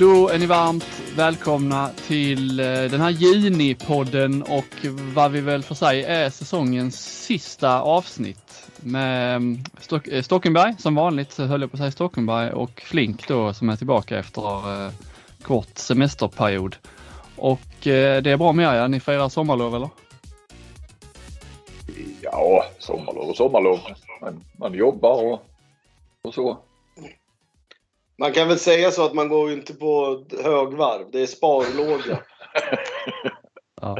Då är ni varmt välkomna till eh, den här Juni-podden och vad vi väl får säga är säsongens sista avsnitt med mm, Stock eh, Stockenberg som vanligt, höll jag på att säga Stockenberg och Flink då som är tillbaka efter eh, kort semesterperiod. Och eh, det är bra med er, ja. ni firar sommarlov eller? Ja, sommarlov och sommarlov. Man, man jobbar och, och så. Man kan väl säga så att man går ju inte på högvarv. Det är sparlåga. Ja.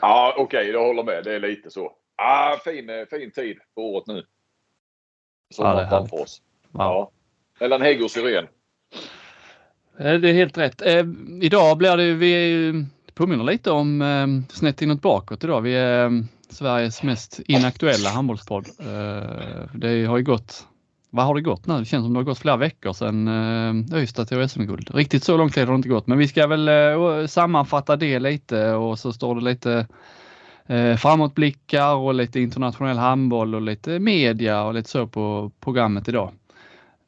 Ja, okej, jag håller med. Det är lite så. Ah, fin, eh, fin tid på året nu. Som Ja, det är framför oss. Ja. Ja. Mellan hägg och syren. Eh, Det är helt rätt. Eh, idag blir det, vi påminner lite om eh, snett inåt bakåt idag. Vi är eh, Sveriges mest inaktuella handbollspodd. Eh, det har ju gått, vad har det gått nu? Det känns som det har gått flera veckor sedan eh, Ystad tog SM-guld. Riktigt så lång tid har det inte gått, men vi ska väl eh, sammanfatta det lite och så står det lite eh, framåtblickar och lite internationell handboll och lite media och lite så på programmet idag.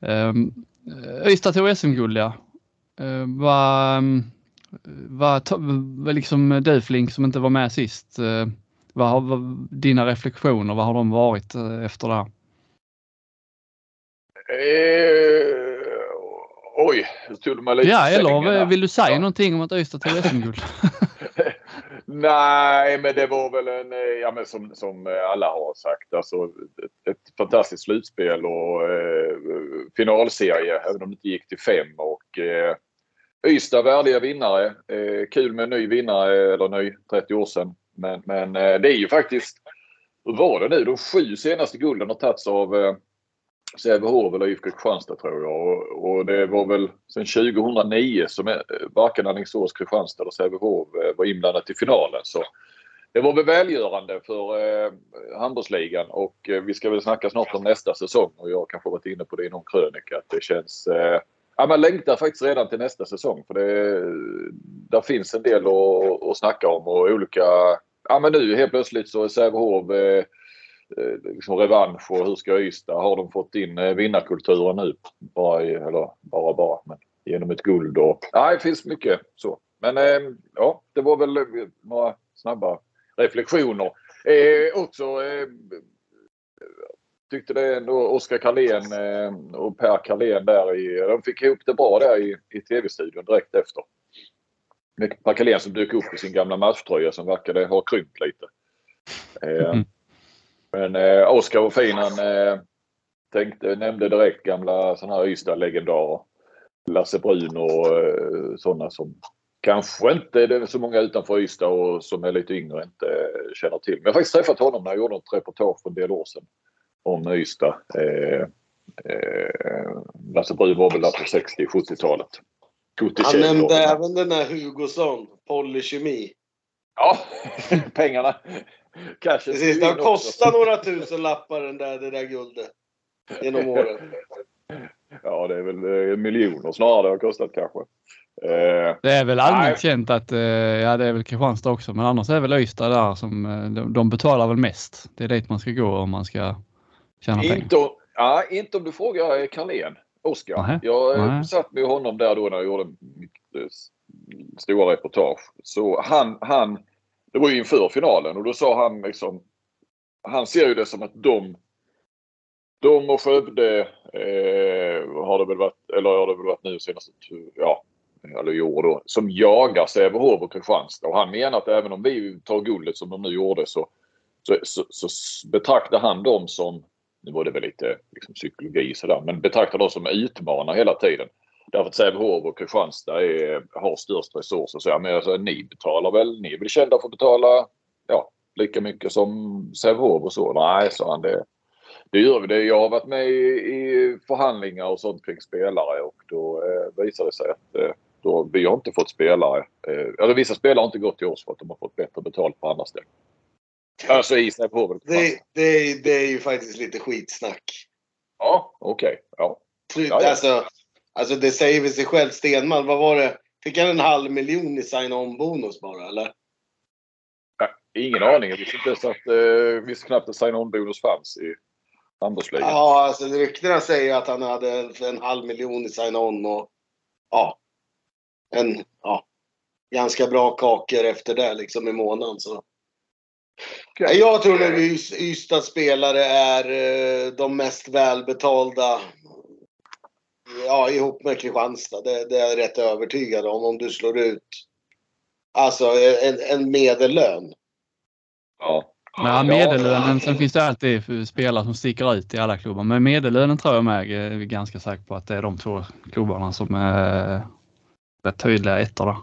Ehm, eh, um, Ystad tog SM-guld ja. Ehm, vad, eh, vad, vad liksom du Flink som inte var med sist, eh, vad har vad, dina reflektioner, vad har de varit efter det här? Eh, oj, nu tog du mig lite Ja, eller vill du säga Ja. någonting om att Ystad tog SM-guld? Nej, men det var väl en, eh, ja men som, som alla har sagt, alltså ett, ett fantastiskt slutspel och eh, finalserie, även om det inte gick till fem. Och eh, Ystad värdiga vinnare. Eh, kul med en ny vinnare, eller ny, 30 år sedan. Men, men eh, det är ju faktiskt, hur var det nu? De sju senaste gulden har tagits av eh, Sävehof eller IFK Kristianstad tror jag. Och, och det var väl sedan 2009 som varken Alingsås, Kristianstad eller Sävehof eh, var inblandat i finalen. Så det var väl välgörande för eh, handbollsligan och eh, vi ska väl snacka snart om nästa säsong och jag har kanske varit inne på det i någon krönika att det känns eh, Ja, man längtar faktiskt redan till nästa säsong för det, där finns en del att, att snacka om och olika... Ja men nu helt plötsligt så är Sävehof eh, Eh, liksom revansch och hur ska Ystad? Har de fått in eh, vinnarkulturen nu? Bara, i, eller bara bara, men genom ett guld och... Nej, det finns mycket så. Men eh, ja, det var väl eh, några snabba reflektioner. Eh, också eh, tyckte det ändå Oskar Karlén eh, och Per Karlén där i... De fick ihop det bra där i, i tv-studion direkt efter. Per Karlén som dök upp i sin gamla matchtröja som verkade ha krympt lite. Eh, Mm. Men eh, Oskar var fin. Han eh, tänkte, nämnde direkt gamla sådana här Ystad-legendarer. Lasse Brun och eh, sådana som kanske inte det är så många utanför Ystad och som är lite yngre inte eh, känner till. Men jag har faktiskt träffat honom när jag gjorde ett reportage för en del år sedan om Ystad. Eh, eh, Lasse Brun var väl där på 60-70-talet. Han nämnde även den här Hugosson, Polykemi. Ja, pengarna. Cashen Precis, det har kostat några tusen lappar den där, det där guldet. Genom åren. Ja, det är väl miljoner snarare det har kostat kanske. Eh, Det är väl allmänt Nej. känt att, eh, ja det är väl Kristianstad också, men annars är väl Ystad där som, eh, de, de betalar väl mest. Det är dit man ska gå om man ska tjäna pengar. inte, om- ja, inte om du frågar Carlén, Oskar. Jag Nej. satt med honom där då när jag gjorde mitt stora reportage. Så han, han, det var ju inför finalen och då sa han liksom, han ser ju det som att de, de och Skövde eh, har det väl varit, eller har det väl varit nu senaste, ja, eller i år då, som jagar Sävehof och Kristianstad. Och han menar att även om vi tar guldet som de nu gjorde så, så, så, så betraktar han dem som, nu var det väl lite liksom, psykologi sådär, men betraktar dem som utmanar hela tiden. Därför att Sävehof och Kristianstad är, har störst resurser. Så jag menar, alltså, ni betalar väl, ni är väl kända för att betala ja, lika mycket som Sävehof och så. Nej, sa han. Det, det gör vi. Det. Jag har varit med i, i förhandlingar och sånt kring spelare och då eh, visar det sig att eh, då, vi har inte fått spelare. Eh, eller vissa spelare har inte gått till oss för att de har fått bättre betalt på andra ställen. Alltså i Sävehof. Det, det, det är ju faktiskt lite skitsnack. Ja, okej. Okay. Ja. Ja, ja. Alltså, alltså det säger väl sig själv. Stenman, vad var det? Fick han en halv miljon i sign-on-bonus bara eller? Ingen aning. Jag visste inte ens att eh, visste knappt att sign-on-bonus fanns i handbollsligan. Ja, alltså ryktena säger att han hade en halv miljon i sign-on och ja, en ja, ganska bra kakor efter det liksom i månaden. Så. Okay. Jag tror nog Ystads spelare är eh, de mest välbetalda ja, ihop med Kristianstad. Det, det är jag rätt övertygad om. Om du slår ut alltså en, en medellön. Ja. Men medellönen, sen finns det alltid spelare som sticker ut i alla klubbar. Men medellönen tror jag med är ganska säker på att det är de två klubbarna som är rätt tydliga ettor där.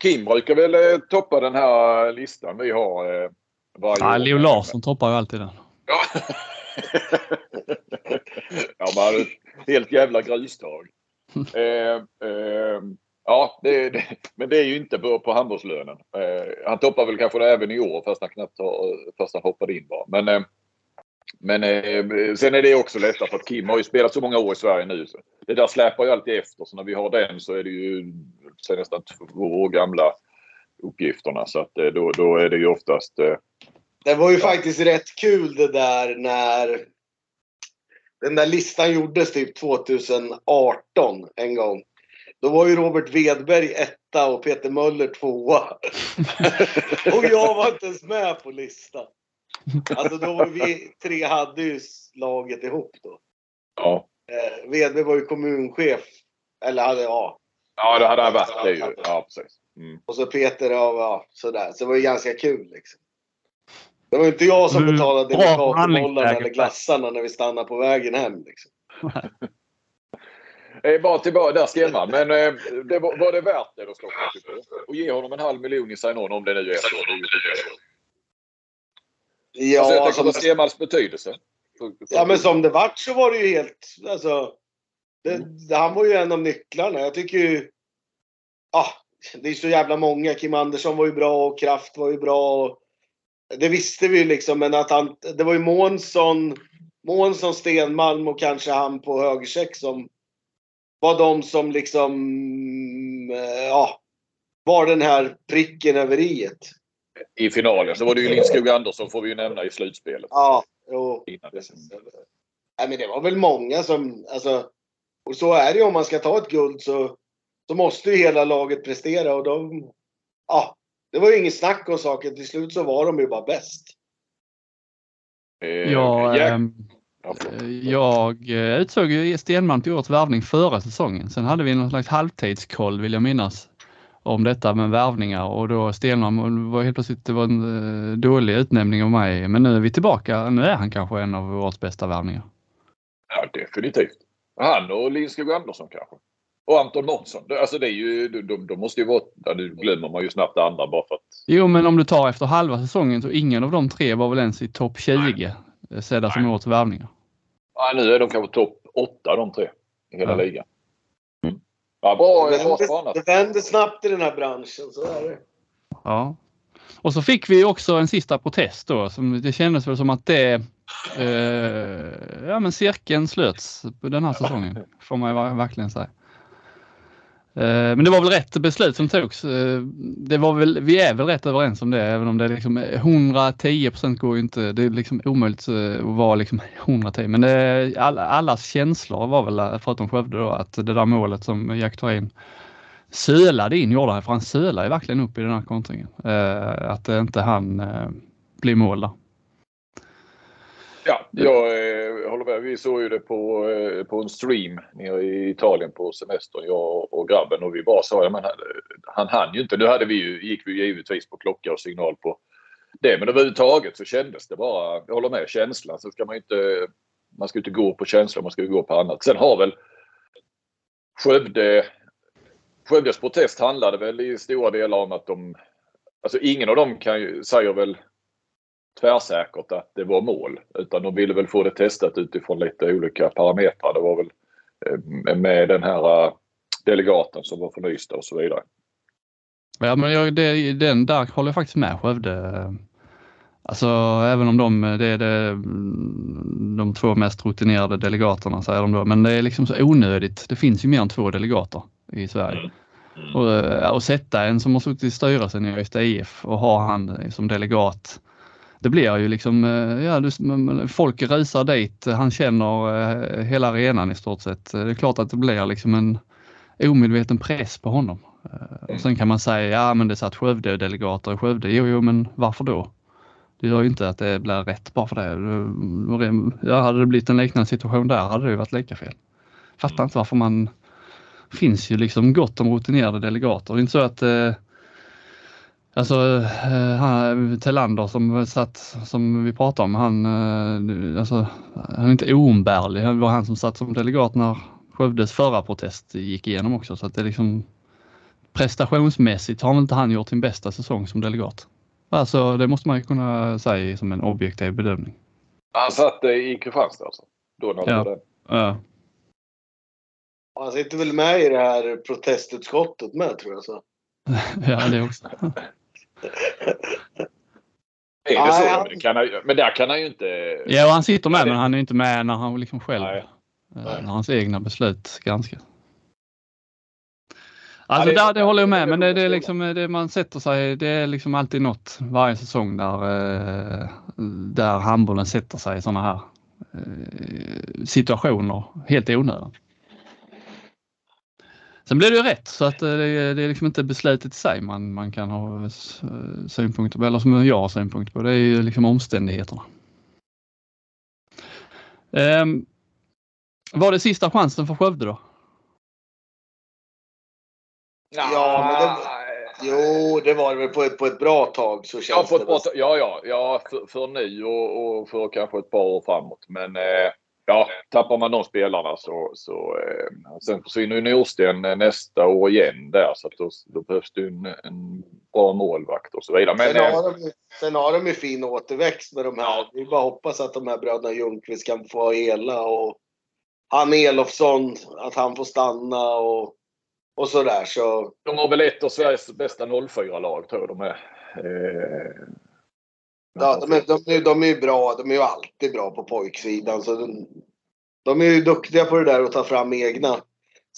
Kim brukar väl eh, toppa den här listan vi har eh, varje ja, år. Leo Larsson toppar ju alltid den. Ja, ja men helt jävla grustag. eh, eh, Ja, det, det, men det är ju inte på, på handbollslönen. Eh, han toppar väl kanske det även i år fast han knappt har, fast han hoppade in bara. Men, eh, men eh, sen är det också lättare för att Kim har ju spelat så många år i Sverige nu. Så det där släpar ju alltid efter. Så när vi har den så är det ju så nästan två år gamla uppgifterna. Så att, eh, då, då är det ju oftast... Eh, det var ju ja. faktiskt rätt kul det där när den där listan gjordes typ 2018 en gång. Då var ju Robert Wedberg etta och Peter Möller tvåa. och jag var inte ens med på listan. Alltså då var vi tre hade ju laget ihop då. Ja. Eh, Wedberg var ju kommunchef. Eller hade, ja. Ja, det hade han varit det ju. Ja, precis. Mm. Och så Peter, ja, ja sådär. Så det var ju ganska kul liksom. Det var inte jag som betalade delikatbollarna eller glassarna när vi stannade på vägen hem. Liksom. Eh, bara tillbaka där Stenman. Men eh, det var, var det värt det då Stockholm? Och ge honom en halv miljon i sign-on om det nu är så. Ja, alltså, jag tänker på Stenmans betydelse. Ja, men som det vart så var det ju helt... Alltså, det, det, han var ju en av nycklarna. Jag tycker ju... Ah, det är så jävla många. Kim Andersson var ju bra och Kraft var ju bra. Och, det visste vi ju liksom, men att han... Det var ju Månsson, Månsson, Stenmalm och kanske han på högercheck som var de som liksom, eh, ja, var den här pricken över i I finalen så var det ju Lindskog Andersson får vi ju nämna i slutspelet. Ja, jo. Nej, men det var väl många som, alltså, och så är det ju om man ska ta ett guld så, så måste ju hela laget prestera och de, ja, det var ju inget snack om saken. Till slut så var de ju bara bäst. Eh, ja, ähm, jag eh, utsåg ju Stenman till årets värvning förra säsongen. Sen hade vi någon slags halvtidskoll vill jag minnas om detta med värvningar och då Stenman var helt plötsligt det var en eh, dålig utnämning av mig. Men nu är vi tillbaka. Nu är han kanske en av årets bästa värvningar. Ja, definitivt. Han och Lindskog Andersson kanske. Och Anton Månsson. Alltså det är ju, de, de måste ju vara, ja, nu glömmer man ju snabbt det andra bara för att... Jo, men om du tar efter halva säsongen så ingen av de tre var väl ens i topp 20 sedda som årets värvningar. Ja, nu är de kanske topp 8 de tre i hela ja. ligan. Mm. Ja, bra, det, vänder, det vänder snabbt i den här branschen, så är det. Ja. Och så fick vi också en sista protest då. Som det kändes väl som att det eh, ja, men cirkeln slöts på den här säsongen. Får man verkligen säga. Eh, men det var väl rätt beslut som togs. Eh, det var väl, vi är väl rätt överens om det, även om det är liksom 110 procent går ju inte. Det är liksom omöjligt eh, att vara liksom 110. Men det, all, allas känslor var väl, förutom Skövde då, att det där målet som Jack tar in sölade in gjorde han, för han sölade verkligen upp i den här kontringen. Att inte han blir mål där. Ja, jag eh, håller med. Vi såg ju det på, eh, på en stream nere i Italien på semestern, jag och grabben. Och vi bara sa, ja, men han, han hann ju inte. Nu hade vi ju, gick vi givetvis på klocka och signal på det. Men överhuvudtaget så kändes det bara, jag håller med, känslan. Så ska man inte, man ska inte gå på känslan, man ska gå på annat. Sen har väl Skövde, Skövdes protest handlade väl i stora delar om att de, alltså ingen av dem kan ju, säger väl tvärsäkert att det var mål. Utan de ville väl få det testat utifrån lite olika parametrar. Det var väl eh, med den här eh, delegaten som var från Ystad och så vidare. Ja, men jag, det, den där håller jag faktiskt med Skövde. Alltså även om de, det är det, de två mest rutinerade delegaterna säger de då, men det är liksom så onödigt. Det finns ju mer än två delegater i Sverige. Mm. Mm. Och, eh, och sätta en som har suttit i styrelsen i Ystad IF och ha han som delegat det blir ju liksom, eh, ja, folk rusar dit, han känner eh, hela arenan i stort sett. Det är klart att det blir liksom en omedveten press på honom. Eh, och sen kan man säga, ja men det satt Skövde-delegater i Skövde. Jo, jo, men varför då? Det gör ju inte att det blir rätt bara för det. Ja, hade det blivit en liknande situation där hade det ju varit lika fel. Fattar inte varför man... finns ju liksom gott om rutinerade delegater. Det är inte så att Alltså eh, han, Telander som satt, som vi pratade om, han, eh, alltså, han är inte oumbärlig. Det var han som satt som delegat när Skövdes förra protest gick igenom också. Så att det är liksom prestationsmässigt har väl inte han gjort sin bästa säsong som delegat. Alltså det måste man kunna säga som en objektiv bedömning. Han satt i Kristianstad alltså? Då när ja. Det. ja. Han sitter väl med i det här protestutskottet med tror jag. Så. ja, det också. Är det så? Ja, men, kan han, men där kan han ju inte... Ja, han sitter med men han är inte med när han liksom själv... Nej. Eh, Nej. När hans egna beslut granskas. Alltså ja, det, där, det håller jag med men det, det är liksom det man sätter sig, det är liksom alltid något varje säsong där, eh, där handbollen sätter sig i sådana här eh, situationer helt i onödan. Sen blir det ju rätt så att eh, det, det är liksom inte beslutet i sig man, man kan ha eh, synpunkter på eller som jag har synpunkter på. Det är ju liksom omständigheterna. Um, var det sista chansen för Skövde då? Ja, men det, jo, det var det väl på ett, på ett bra tag så känns ja, på ett bra tag, ja, ja, ja, för, för nu och, och, för kanske ett par år framåt. Men eh, ja, tappar man de spelarna så... så eh, sen försvinner ju Norsten nästa år igen där så då, då behövs det en, en bra målvakt och så vidare. Men, sen, har de, sen har de ju fin återväxt med de här. Vi bara hoppas att de här bröderna Ljungqvist kan få hela och han Elofsson, att han får stanna och, och sådär. Så. De har väl ett av Sveriges bästa 04-lag tror jag de är. Eh, Ja, de är, de, de är bra. De är ju alltid bra på pojksidan. Så de, de är ju duktiga på det där att ta fram egna.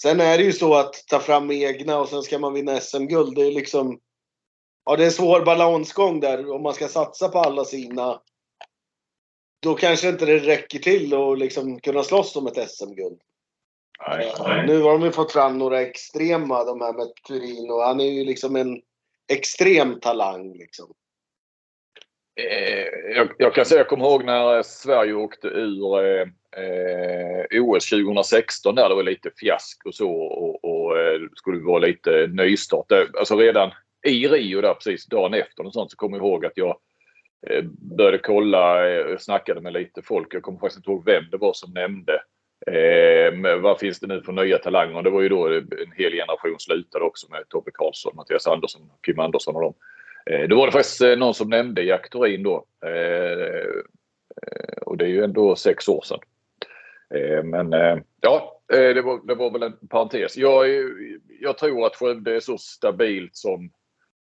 Sen är det ju så att ta fram egna och sen ska man vinna SM-guld. Det är liksom... Ja, det är en svår balansgång där om man ska satsa på alla sina. Då kanske inte det räcker till att liksom kunna slåss om ett SM-guld. Nu har de ju fått fram några extrema, de här med Turin och han är ju liksom en extrem talang. Liksom. Eh, jag, jag, kan säga, jag kommer ihåg när eh, Sverige åkte ur eh, eh OS 2016 där det var lite fiask och så och, och eh, skulle vara lite nystart. Alltså redan i Rio där precis dagen efter och sånt så kommer jag ihåg att jag eh, började kolla och snackade med lite folk. Jag kommer faktiskt inte ihåg vem det var som nämnde Eh, vad finns det nu för nya talanger? Det var ju då en hel generation slutade också med Tobbe Karlsson, Mattias Andersson, Kim Andersson och dem. Eh, då var det faktiskt eh, någon som nämnde Jack Thorin då. Eh, och det är ju ändå sex år sedan. Men ja, det var, det var väl en parentes. Jag, jag tror att Skövde är så stabilt som,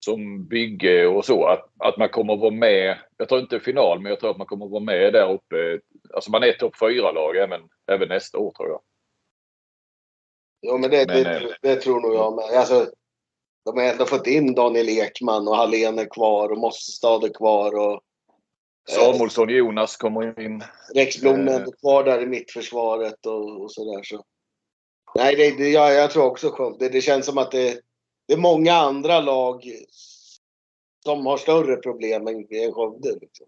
som bygge och så att, att man kommer att vara med. Jag tror inte final, men jag tror att man kommer att vara med där uppe. Alltså man är topp fyra lag även, även nästa år tror jag. Jo, men det, men, det, det, tror nog jag med. Alltså, de har ändå fått in Daniel Ekman och Hallén är kvar och Mossestad är kvar. Och, eh, Samuelsson Jonas kommer in. Rex Blom är ändå kvar där i mittförsvaret och, och sådär. Så. Nej, det, det, jag, jag tror också det, det känns som att det, det är många andra lag som har större problem än, än Skövde. Liksom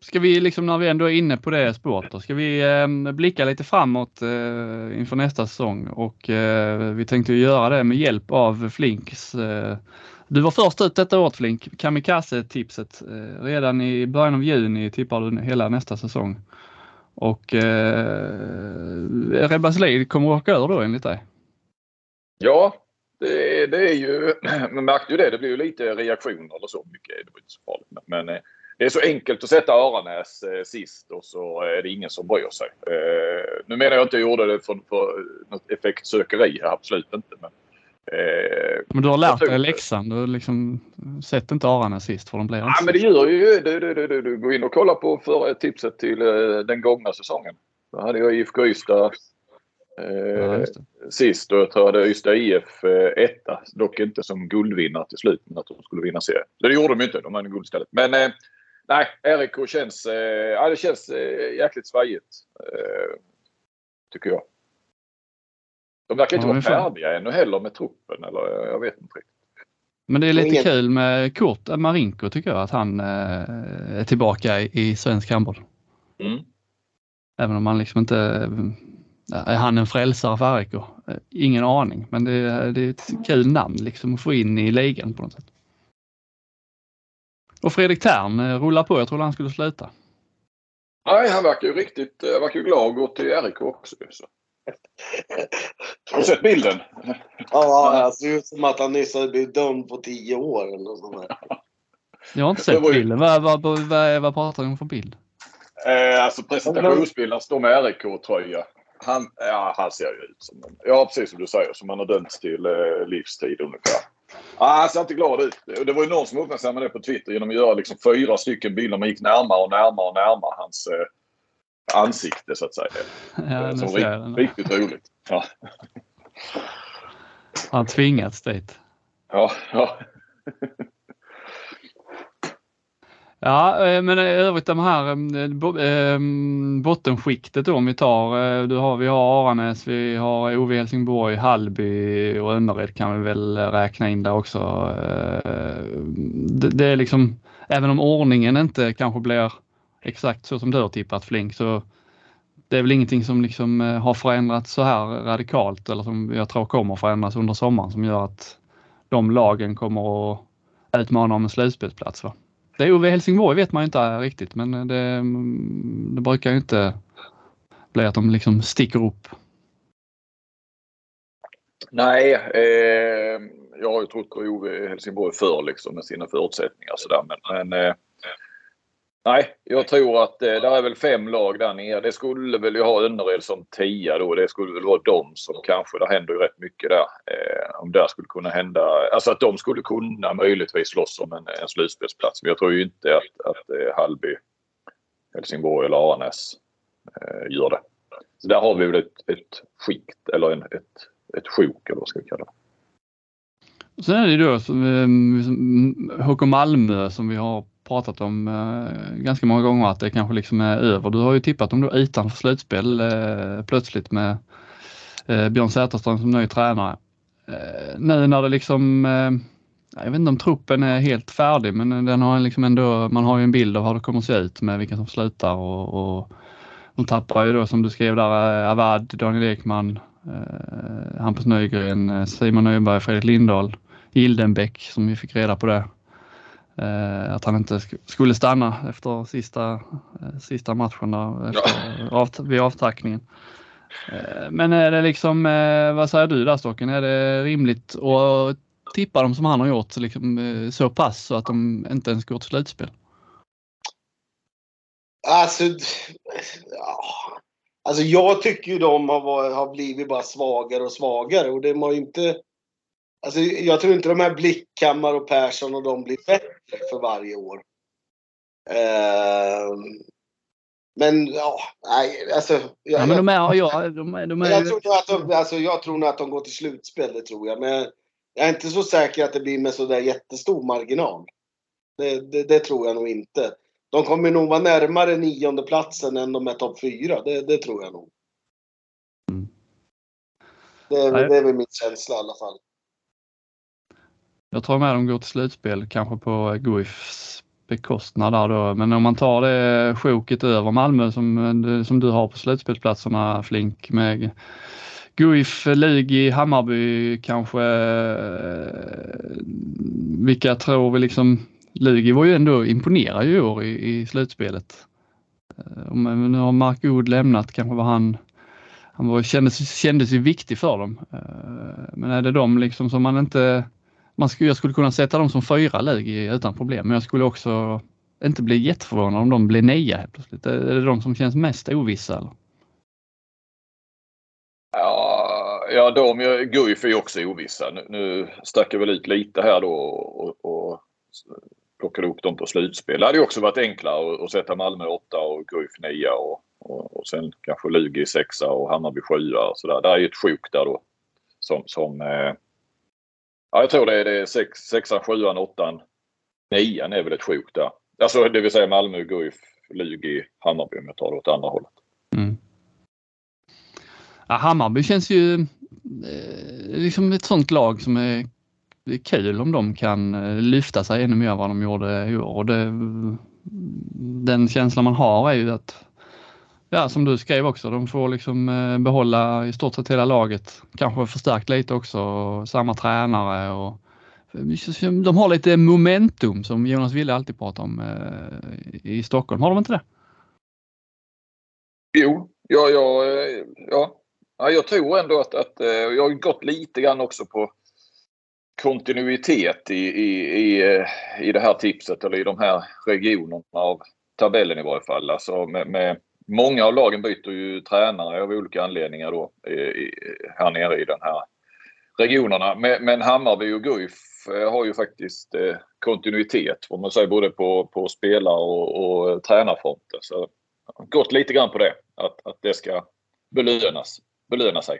ska vi liksom när vi ändå är inne på det spåret då, ska vi eh, blicka lite framåt eh, inför nästa säsong och eh, vi tänkte göra det med hjälp av Flinks. Eh, du var först ut detta året Flink, Kamikaze-tipset. Eh, redan i början av juni tippar du hela nästa säsong. Och eh, Rebbas Lid kommer åka över då enligt dig? Ja, det, det är ju, man märkte ju det, det blir ju lite reaktioner eller så mycket. Det var inte så farligt. Men, men det är så enkelt att sätta Aranäs eh, sist och så är det ingen som bryr sig. Eh, nu menar jag inte att jag gjorde det för, för något effektsökeri, absolut inte. Men, eh, men du har lärt dig läxan? Du liksom sett inte Aranäs sist för de blir Ja men det gör ju du, du, du, du, går in och kollar på för tipset till eh, den gångna säsongen. Då hade jag IFK Ystad eh, ja, sist och jag tror jag hade Ystad IF eh, etta. Dock inte som guldvinnare till slut men att de skulle vinna serien. Det gjorde de inte, de hade guld istället. Men eh, nej, RIK känns, eh, ja, det känns eh, jäkligt svajigt. Eh, tycker jag. De verkar inte ja, vara färdiga ännu heller med truppen eller jag vet inte riktigt. Men det är lite Ingen... kul med Kurt Marinko tycker jag att han eh, är tillbaka i, i svensk handboll. Mm. Även om han liksom inte är han en frälsare för RIK? Ingen aning, men det, det är ett kul namn liksom att få in i ligan på något sätt. Och Fredrik Tern eh, rullar på. Jag trodde han skulle sluta. Nej, han verkar ju riktigt eh, verkar glad att gå till RIK också. Så. Har du sett bilden? Ja, det ser ut som att han nyss hade blivit dömd på tio år eller något sånt där. Jag har inte sett ju... bilden. Vad, vad, vad, vad pratar du om för bild? Eh, alltså presentationsbilden står med RIK-tröja. Han, ja, han ser ju ut som en, Ja, precis som du säger. Som han har dömts till eh, livstid ungefär. Ah, han ser inte glad ut. Det var ju någon som uppmärksammade det på Twitter genom att göra liksom fyra stycken bilder. Man gick närmare och närmare och närmare hans eh, ansikte så att säga. Ja, som rikt, riktigt roligt. Ja. Han tvingats dit. Ja, ja. Ja, eh, men i övrigt de här eh, eh, bottenskiktet då om vi tar, du har, vi har Aranäs, vi har OV Helsingborg, Hallby och Önnered kan vi väl räkna in där också. Det, det är liksom, även om ordningen inte kanske blir exakt så som du har tippat Flink så det är väl ingenting som liksom har förändrats så här radikalt eller som jag tror kommer förändras under sommaren som gör att de lagen kommer att utmana om en slutspelsplats. Va? Det är Ove Helsingborg vet man ju inte riktigt men det, det brukar ju inte bli att de liksom sticker upp. Nej, eh, jag har ju trott på Ove Helsingborg förr liksom med sina förutsättningar sådär men, men eh, Nej, jag tror att eh, det är väl fem lag där nere. Det skulle väl ha Önnered som tia då. Det skulle väl vara de som kanske, det händer ju rätt mycket där. Eh, om det skulle kunna hända, alltså att de skulle kunna möjligtvis slåss om en, en slutspelsplats. Men jag tror ju inte att, att eh, Hallby, Helsingborg eller Aranäs eh, gör det. Så där har vi väl ett, ett skikt eller en, ett, ett sjok eller vad ska vi kalla det. Sen är det då som, eh, HK Malmö som vi har pratat om eh, ganska många gånger att det kanske liksom är över. Du har ju tippat om du utanför slutspel eh, plötsligt med eh, Björn Säterström som ny tränare. Eh, nu när det liksom, eh, jag vet inte om truppen är helt färdig men den har liksom ändå, man har ju en bild av hur det kommer att se ut med vilka som slutar och, och de tappar ju då som du skrev där eh, Avad, Daniel Ekman, eh, Hampus Nygren, eh, Simon Nyberg, Fredrik Lindahl, Gildenbäck som vi fick reda på det att han inte skulle stanna efter sista, eh, sista matchen där, efter, ja. av, vid avtackningen. Eh, men är det liksom, vad säger du där Stocken, är det rimligt att tippa dem som han har gjort liksom, så pass så att de inte ens går till slutspel? Alltså, ja. alltså jag tycker ju de har, har blivit bara svagare och svagare och det har inte Alltså, jag tror inte de här Blickhammar och Persson och de blir bättre för varje år. Uh, men ja, nej, alltså. Jag, ja, men de är, ja, de är, de är... Jag, tror att de, alltså, jag tror nog att de går till slutspel, det tror jag. Men jag är inte så säker att det blir med sådär jättestor marginal. Det, det, det, tror jag nog inte. De kommer nog vara närmare nionde platsen än de är topp fyra. Det, det tror jag nog. Mm. Det, det är väl min känsla i alla fall. Jag tror med de går till slutspel, kanske på Guifs bekostnad där då. Men om man tar det sjoket över Malmö som, som du har på slutspelsplatserna Flink med Guif, Lugi, Hammarby kanske. Eh, vilka tror vi liksom? Lugi var ju ändå imponerad i år i, i slutspelet. Eh, men nu har Mark Oud lämnat kanske var han han var, kändes, kändes ju viktig för dem. Eh, men är det de liksom som man inte man skulle, jag skulle kunna sätta dem som fyra läge utan problem, men jag skulle också inte bli jätteförvånad om de blir nia helt plötsligt. Är det de som känns mest ovissa? Eller? Ja, ja de, Guif är ju också ovissa. Nu, nu stack jag väl ut lite här då och, och plockade upp dem på slutspel. Det hade ju också varit enklare att, att sätta Malmö åtta och Guif nia och, och, och sen kanske Lugi sexa och Hammarby sjua och sådär. Det är ju ett sjok där då som, som eh, Ja, jag tror det är, det är sex, sexan, sjuan, åttan, nian är väl ett sjok där. Alltså det vill säga Malmö, Guif, Lugi, Hammarby om jag tar det åt andra hållet. Mm. Ja, Hammarby känns ju eh, liksom ett sånt lag som är, det är kul om de kan eh, lyfta sig ännu mer än vad de gjorde i år. Och det, den känslan man har är ju att Ja, som du skrev också, de får liksom eh, behålla i stort sett hela laget. Kanske förstärkt lite också, samma tränare och eh, de har lite momentum som Jonas Wille alltid pratar om eh, i Stockholm. Har de inte det? Jo, ja, ja, ja. ja jag tror ändå att, att jag har gått lite grann också på kontinuitet i, i, i, i det här tipset eller i de här regionerna av tabellen i varje fall. Alltså med, med Många av lagen byter ju tränare av olika anledningar då här nere i den här regionerna. Men Hammarby och Guif eh, har ju faktiskt eh, kontinuitet får man säga både på, på spelar och, och tränarfronten. Så gått lite grann på det, att, att det ska belönas, belöna sig.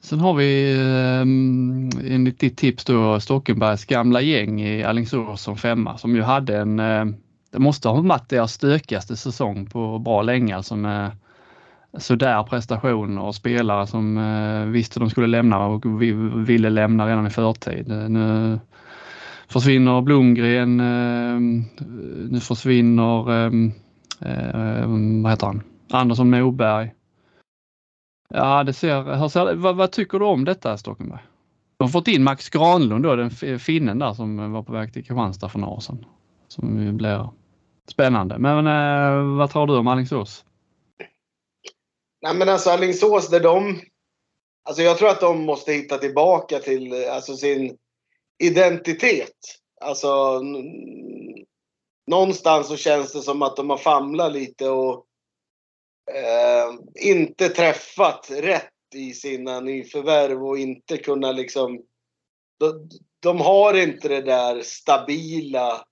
Sen har vi eh, enligt ditt tips då Stockenbergs gamla gäng i Alingsås som femma som ju hade en eh, det måste ha varit deras stökigaste säsong på bra länge alltså med sådär prestationer och spelare som eh, visste de skulle lämna och ville lämna redan i förtid. Eh, nu försvinner Blomgren, eh, nu försvinner ehm, vad heter han? Andersson Moberg. Ja, det ser, hur ser vad, vad, tycker du om detta Stockenberg? De har fått in Max Granlund då, den finnen där som var på väg till Kristianstad för några år sedan. Som blir Spännande. Men eh, vad tror du om Alingsås? Nej men alltså Alingsås, där de... Alltså jag tror att de måste hitta tillbaka till alltså sin identitet. Alltså någonstans så känns det som att de har famlat lite och eh, inte träffat rätt i sina nyförvärv och inte kunna liksom... De, de har inte det där stabila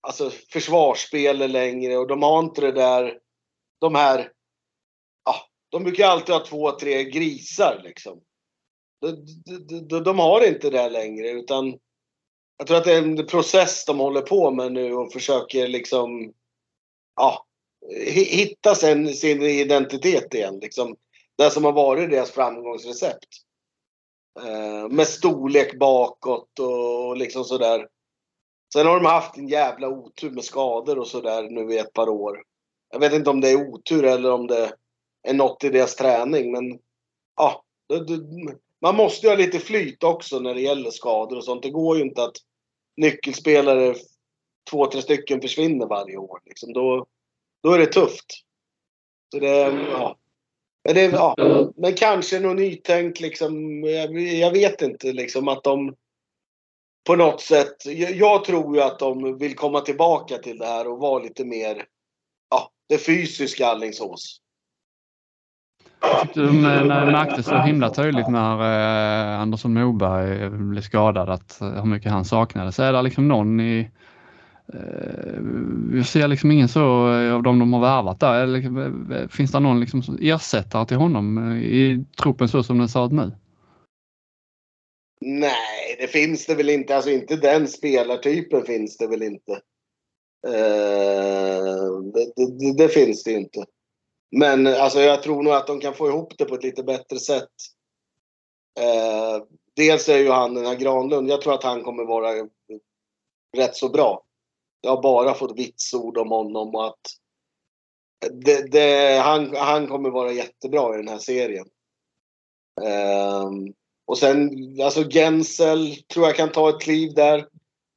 alltså, försvarsspelet längre och de har inte det där, de här, ja, de brukar alltid ha två, tre grisar liksom. De, de, de, de har inte det längre utan jag tror att det är en process de håller på med nu och försöker liksom, ja, hitta sin, sin identitet igen. Liksom. Det som har varit deras framgångsrecept. Eh, med storlek bakåt och liksom sådär. Sen har de haft en jävla otur med skador och sådär nu i ett par år. Jag vet inte om det är otur eller om det är något i deras träning men ja, det, det, man måste ju ha lite flyt också när det gäller skador och sånt. Det går ju inte att nyckelspelare, två, tre stycken försvinner varje år. Liksom. Då, då är det tufft. Så det, ja. Men, det, ja. men kanske något nytänk liksom. Jag, jag vet inte liksom att de på något sätt. Jag tror ju att de vill komma tillbaka till det här och vara lite mer, ja, det fysiska Alingsås. Jag tyckte de eh, märkte så himla tydligt när eh, Andersson Moberg eh, blev skadad att eh, hur mycket han saknades. Är det liksom någon i eh, jag ser liksom ingen så av de de har värvat där. Eller, liksom, finns det någon liksom ersättare till honom i truppen så som den ser ut nu? Nej, det finns det väl inte. Alltså inte den spelartypen finns det väl inte. Uh, det, det, det, finns det inte. Men alltså, jag tror nog att de kan få ihop det på ett lite bättre sätt. Uh, dels är ju han den här Granlund. Jag tror att han kommer vara rätt så bra. Jag har bara fått vitsord om honom och att det, det, han, han kommer vara jättebra i den här serien. Um, och sen, alltså Gensel tror jag kan ta ett kliv där.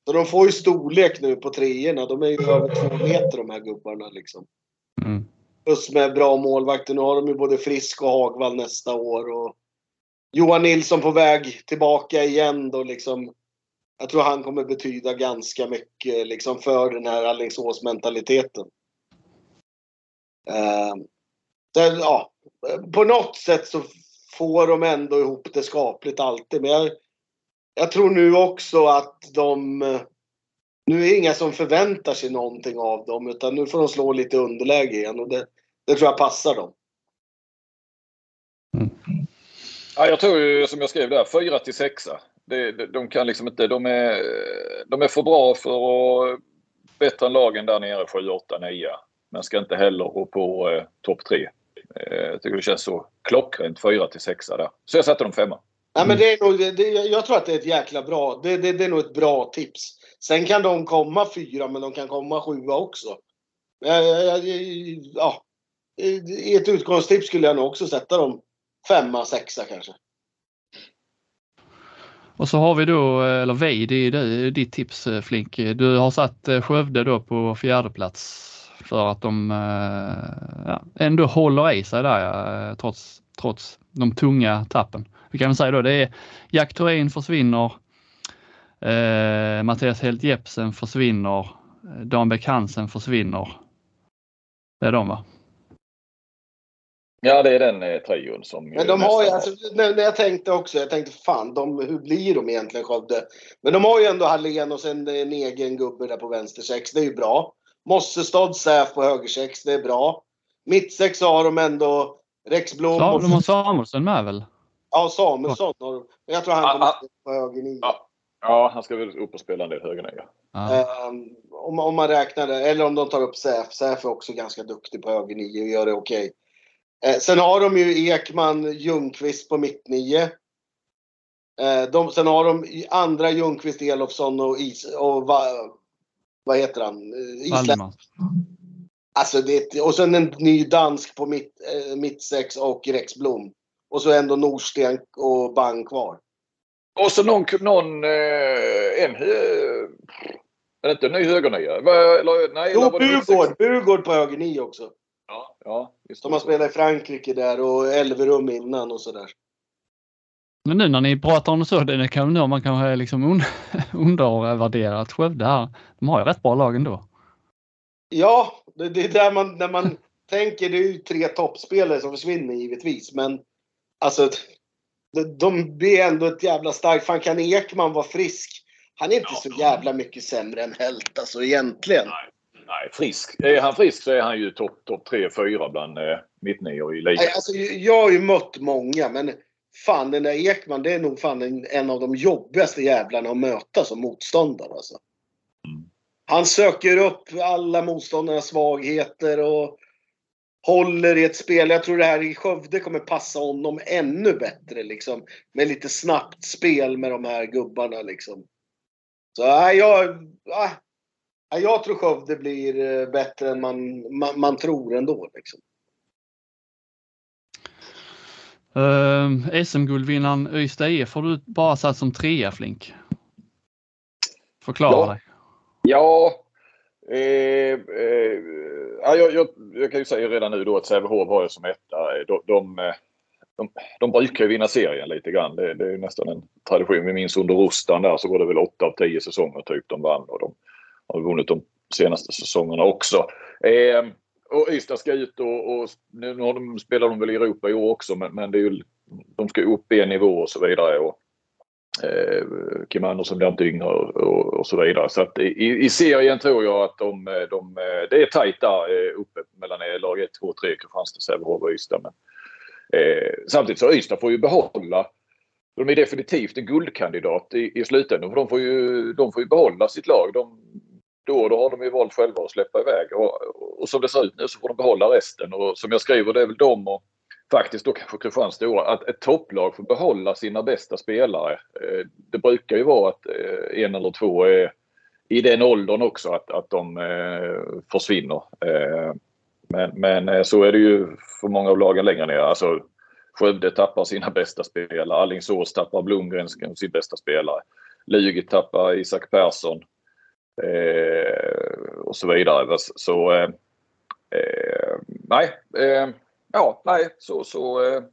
Så de får ju storlek nu på treorna. De är ju över två meter de här gubbarna liksom. Mm. Plus med bra målvakter. Nu har de ju både Frisk och Hagvall nästa år. Och Johan Nilsson på väg tillbaka igen då liksom. Jag tror han kommer betyda ganska mycket liksom för den här Alingsås-mentaliteten. Uh, ja, på något sätt så får de ändå ihop det skapligt alltid. Men jag, jag tror nu också att de... Nu är det inga som förväntar sig någonting av dem utan nu får de slå lite underläge igen och det, det tror jag passar dem. Mm. Ja, jag tror ju som jag skrev där, 4 till 6. De, de kan liksom inte, de är, de är för bra för att bättre än lagen där nere 7, 8, 9. Men ska inte heller gå på eh, topp 3. Eh, jag tycker det känns så klockrent 4 till 6 där. Så jag sätter dem femma. Ja, men det är nog, det, jag tror att det är ett jäkla bra, det, det, det är nog ett bra tips. Sen kan de komma fyra men de kan komma sjua också. Ja, ja, ja, I ett utgångstips skulle jag nog också sätta dem femma, sexa kanske. Och så har vi då, eller vi, det är ditt tips Flink. Du har satt Skövde då på fjärde plats för att de ja, ändå håller i sig där trots, trots de tunga tappen. Vi kan väl säga då det är Jack Thorin försvinner, eh, Mattias Helt Jepsen försvinner, Dan Bäck Hansen försvinner. Det är de va? Ja, det är den eh, trion som... Men de har ju, alltså, när, när jag tänkte också, jag tänkte fan, de, hur blir de egentligen Skövde? Men de har ju ändå Hallén och sen en egen gubbe där på vänster sex, det är ju bra. Mossestad, Säf på höger sex, det är bra. Mittsex har de ändå Rex Blom. Ja, de har Samuelsson med väl? Ja, Samuelsson har de. Jag tror han kommer ah, på höger nio. Ja. ja, han ska väl upp och spela en del höger nio. Ah. Um, om, om man räknar det, eller om de tar upp Säf. Säf är också ganska duktig på höger nio och gör det okej. Okay. Uh, sen har de ju Ekman, Ljungqvist på mitt nio. Uh, de, sen har de andra Ljungqvist, Elofsson och, Is, och va, vad heter han? Island. Alltså det, och sen en ny dansk på mitt, eh, mittsex och Rex Blom. Och så ändå Norsten och Bang kvar. Och så någon, någon eh, en, är det inte en ny högernia? Eller, nej, jo, Bugård, Bugård på höger nio också. Ja, ja. Just De har spelat i Frankrike där och Elverum innan och sådär. Men nu när ni pratar om så, det kan man kanske liksom un undervärderat Skövde här. De har ju rätt bra lag ändå. Ja, det, det är där man, när man tänker, det är ju tre toppspelare som försvinner givetvis, men alltså de, de blir ändå ett jävla starkt. Fan kan Ekman vara frisk? Han är inte ja. så jävla mycket sämre än Helt alltså egentligen. Nej, nej, frisk. Är han frisk så är han ju topp top 3-4 bland eh, mittnior i ligan. Alltså, jag har ju mött många men fan den där Ekman det är nog fan en, en av de jobbigaste jävlarna att möta som motståndare alltså. Mm. Han söker upp alla motståndarnas svagheter och håller i ett spel. Jag tror det här i Skövde kommer passa honom ännu bättre liksom. Med lite snabbt spel med de här gubbarna liksom. Så nej, jag, nej, jag tror Skövde blir eh, bättre än man, man, man tror ändå. Liksom. Uh, eh, SM-guldvinnaren Ystad IF har du bara satt som trea Flink. Förklara ja. dig. Ja, eh, eh, jag, jag, jag, kan ju säga redan nu då att Sävehof var ju som etta. De, de, de, de brukar ju vinna serien lite grann. Det, det är nästan en tradition. Vi minns under Rustan där så var det väl 8 av 10 säsonger typ de vann och de har vunnit de senaste säsongerna också. Eh, och Ystad ska ut och, och nu har de, spelar de väl i Europa i år också men, men det är ju, de ska upp en nivå och så vidare. Och, eh, Kim Andersson blir inte yngre och, och, och, så vidare. Så att i, i serien tror jag att de, eh, de, eh, det är tajt där eh, uppe mellan lag 1, 2, 3, Kristianstad, Sävehof och Ystad. Men, eh, samtidigt så Ystad får ju behålla de är definitivt en guldkandidat i, i slutändan. För de, får ju, de får ju behålla sitt lag. De, då då har de ju valt själva att släppa iväg. Och, och, som det ser ut nu så får de behålla resten. Och som jag skriver, det är väl de och faktiskt då kanske Kristianstad att ett topplag får behålla sina bästa spelare. Eh, det brukar ju vara att eh, en eller två är, i den åldern också att, att de eh, försvinner. Men, men så är det ju för många av lagen längre ner. Alltså, Skövde tappar sina bästa spelare. Alingsås tappar Blomgren, sin bästa spelare. Lugi tappar Isak Persson. Eh, och så vidare. Så eh, eh nej, eh, ja, nej, så, så eh,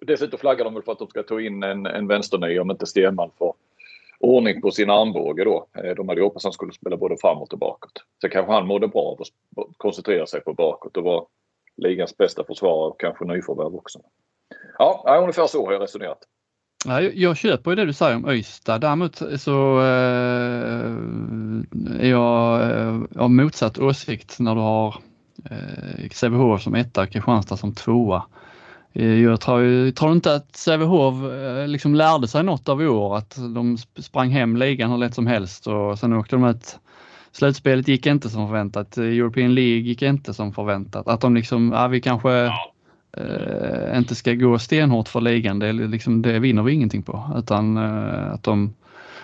Dessutom flaggar de väl för att de ska ta in en, en vänsterny om inte Stenman får ordning på sin armbåge då. Eh, de hade hoppats att han skulle spela både framåt och bakåt. Så kanske han mådde bra av att koncentrera sig på bakåt och vara ligans bästa försvarare och kanske nyförvärv också. Ja, ungefär så har jag resonerat. Ja, jag köper ju det du säger om Öysta. Däremot så eh, är jag eh, av motsatt åsikt när du har eh, Sävehof som etta och Kristianstad som tvåa. Eh, jag tror, jag tror inte att Sävehof eh, liksom lärde sig något av i år, att de sprang hem ligan hur lätt som helst och sen åkte de ut. Slutspelet gick inte som förväntat, European League gick inte som förväntat. Att de liksom, ja, vi kanske ja eh, inte ska gå stenhårt för ligan, det, liksom, det vinner vi ingenting på. Utan eh, att de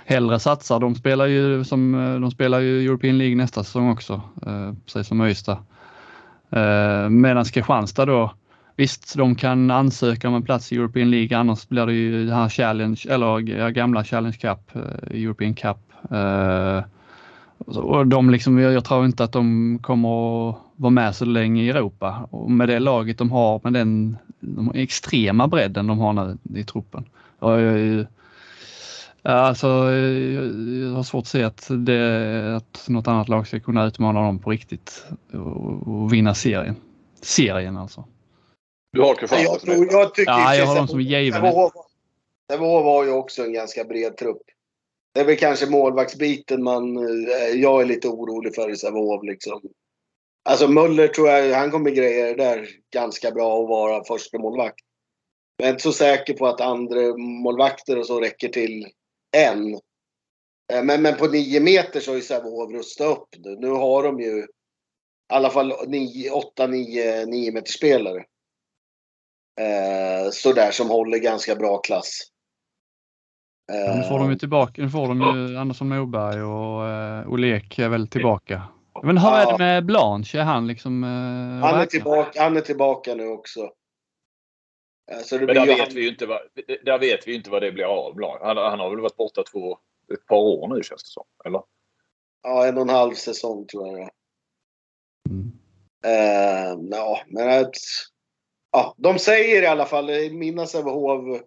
hellre satsar. De spelar ju, som, eh, de spelar ju European League nästa säsong också, eh, precis som Ystad. Eh, Medan Kristianstad då Visst, de kan ansöka om en plats i European League, annars blir det ju det här Challenge, eller gamla Challenge Cup, eh, European Cup. Eh, och de liksom, jag tror inte att de kommer att vara med så länge i Europa. Och med det laget de har, med den de extrema bredden de har nu i truppen. Alltså, jag har svårt att se att, det, att något annat lag ska kunna utmana dem på riktigt och, och vinna serien. Serien alltså. Du har Kristianstad jag, tror, jag tycker Ja, jag har dem som given. Sävehof har ju också en ganska bred trupp. Det är väl kanske målvaktsbiten man... Eh, jag är lite orolig för i Sävehof liksom. Alltså Möller tror jag, han kommer greja det där ganska bra att vara första målvakt. Men jag är inte så säker på att andra målvakter och så räcker till än. Eh, men, men på nio meter så har ju Sävehof rustat upp nu. Nu har de ju i alla fall 8, 9, nio, meters spelare eh, sådär som håller ganska bra klass. Eh, nu får de ju tillbaka, nu får de ju Andersson Moberg och eh, Olek är väl tillbaka. Men hur är det med Blanche? Är han liksom... Eh, han, är tillbaka, han är tillbaka nu också. Eh, så det Men där vet, han... vi ju inte vad, där vet vi inte vad det blir av. Han, han har väl varit borta två, ett par år nu känns det som. Eller? Ja, en och en halv säsong tror jag. Mm. Uh, ja, men att, ja, de säger i alla fall, mina Sävehof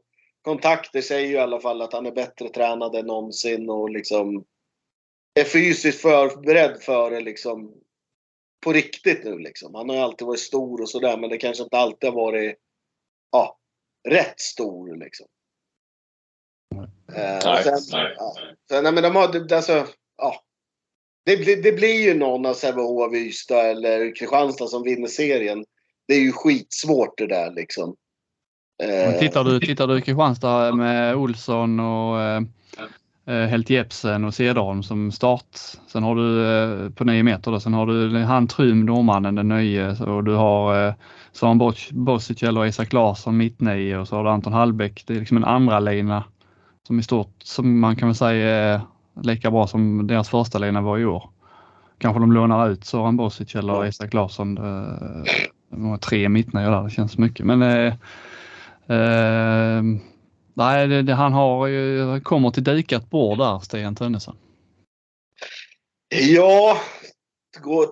kontakter säger ju i alla fall att han är bättre tränad än någonsin och liksom är fysiskt förberedd för det liksom på riktigt nu liksom. Han har ju alltid varit stor och sådär men det kanske inte alltid har varit ja, rätt stor liksom. Eh, nej, sen, nej. Ja, sen, nej, men de har, alltså, ja. Det, blir, det blir ju någon av Sävehof, Ystad eller Kristianstad som vinner serien det är ju skitsvårt det där liksom. Men tittar du, tittar du Kristianstad med Olsson och eh, eh Helt Jepsen och Cederholm som start. Sen har du eh, på 9 meter då, sen har du han Trym, norrmannen, den nye och du har eh, Sören Bosic eller Isak Larsson mittnio och så har du Anton Hallbäck. Det är liksom en andra lina som i stort som man kan väl säga är lika bra som deras första lina var i år. Kanske de lånar ut Sören Bosic eller Isak Larsson. Eh, några tre mittnior där, det känns mycket. Men eh, eh, nej, det, det, han har ju, kommer till dikat bord där, Stian Tönnesson. Ja,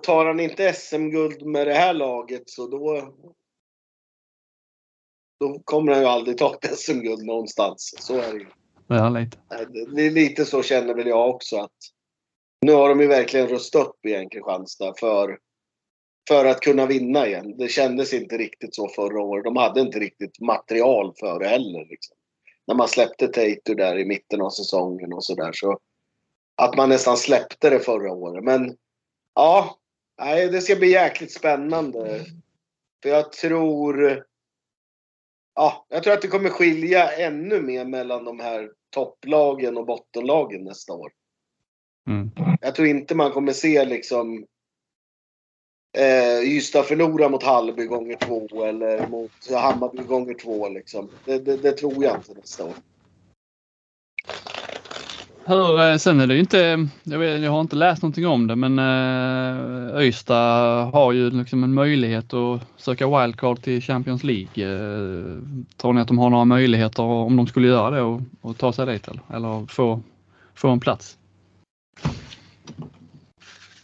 tar han inte SM-guld med det här laget så då då kommer han ju aldrig ta ett SM-guld någonstans. Så är det ju. Ja, lite. Det är lite så känner väl jag också att nu har de ju verkligen rustat upp igen Kristianstad för för att kunna vinna igen. Det kändes inte riktigt så förra året. De hade inte riktigt material för det heller. Liksom. När man släppte Tater där i mitten av säsongen och sådär. Så att man nästan släppte det förra året. Men ja, nej, det ska bli jäkligt spännande. För jag tror... Ja, jag tror att det kommer skilja ännu mer mellan de här topplagen och bottenlagen nästa år. Mm. Jag tror inte man kommer se liksom eh, Ystad förlorar mot Hallby gånger två eller mot Hammarby gånger två. Liksom. Det, det, det tror jag inte nästa år. hur, eh, sen är det ju inte, jag, vet, jag har inte läst någonting om det, men eh, Öysta har ju liksom en möjlighet att söka wildcard till Champions League. Eh, tror ni att de har några möjligheter om de skulle göra det och, och ta sig dit eller, eller få, få en plats?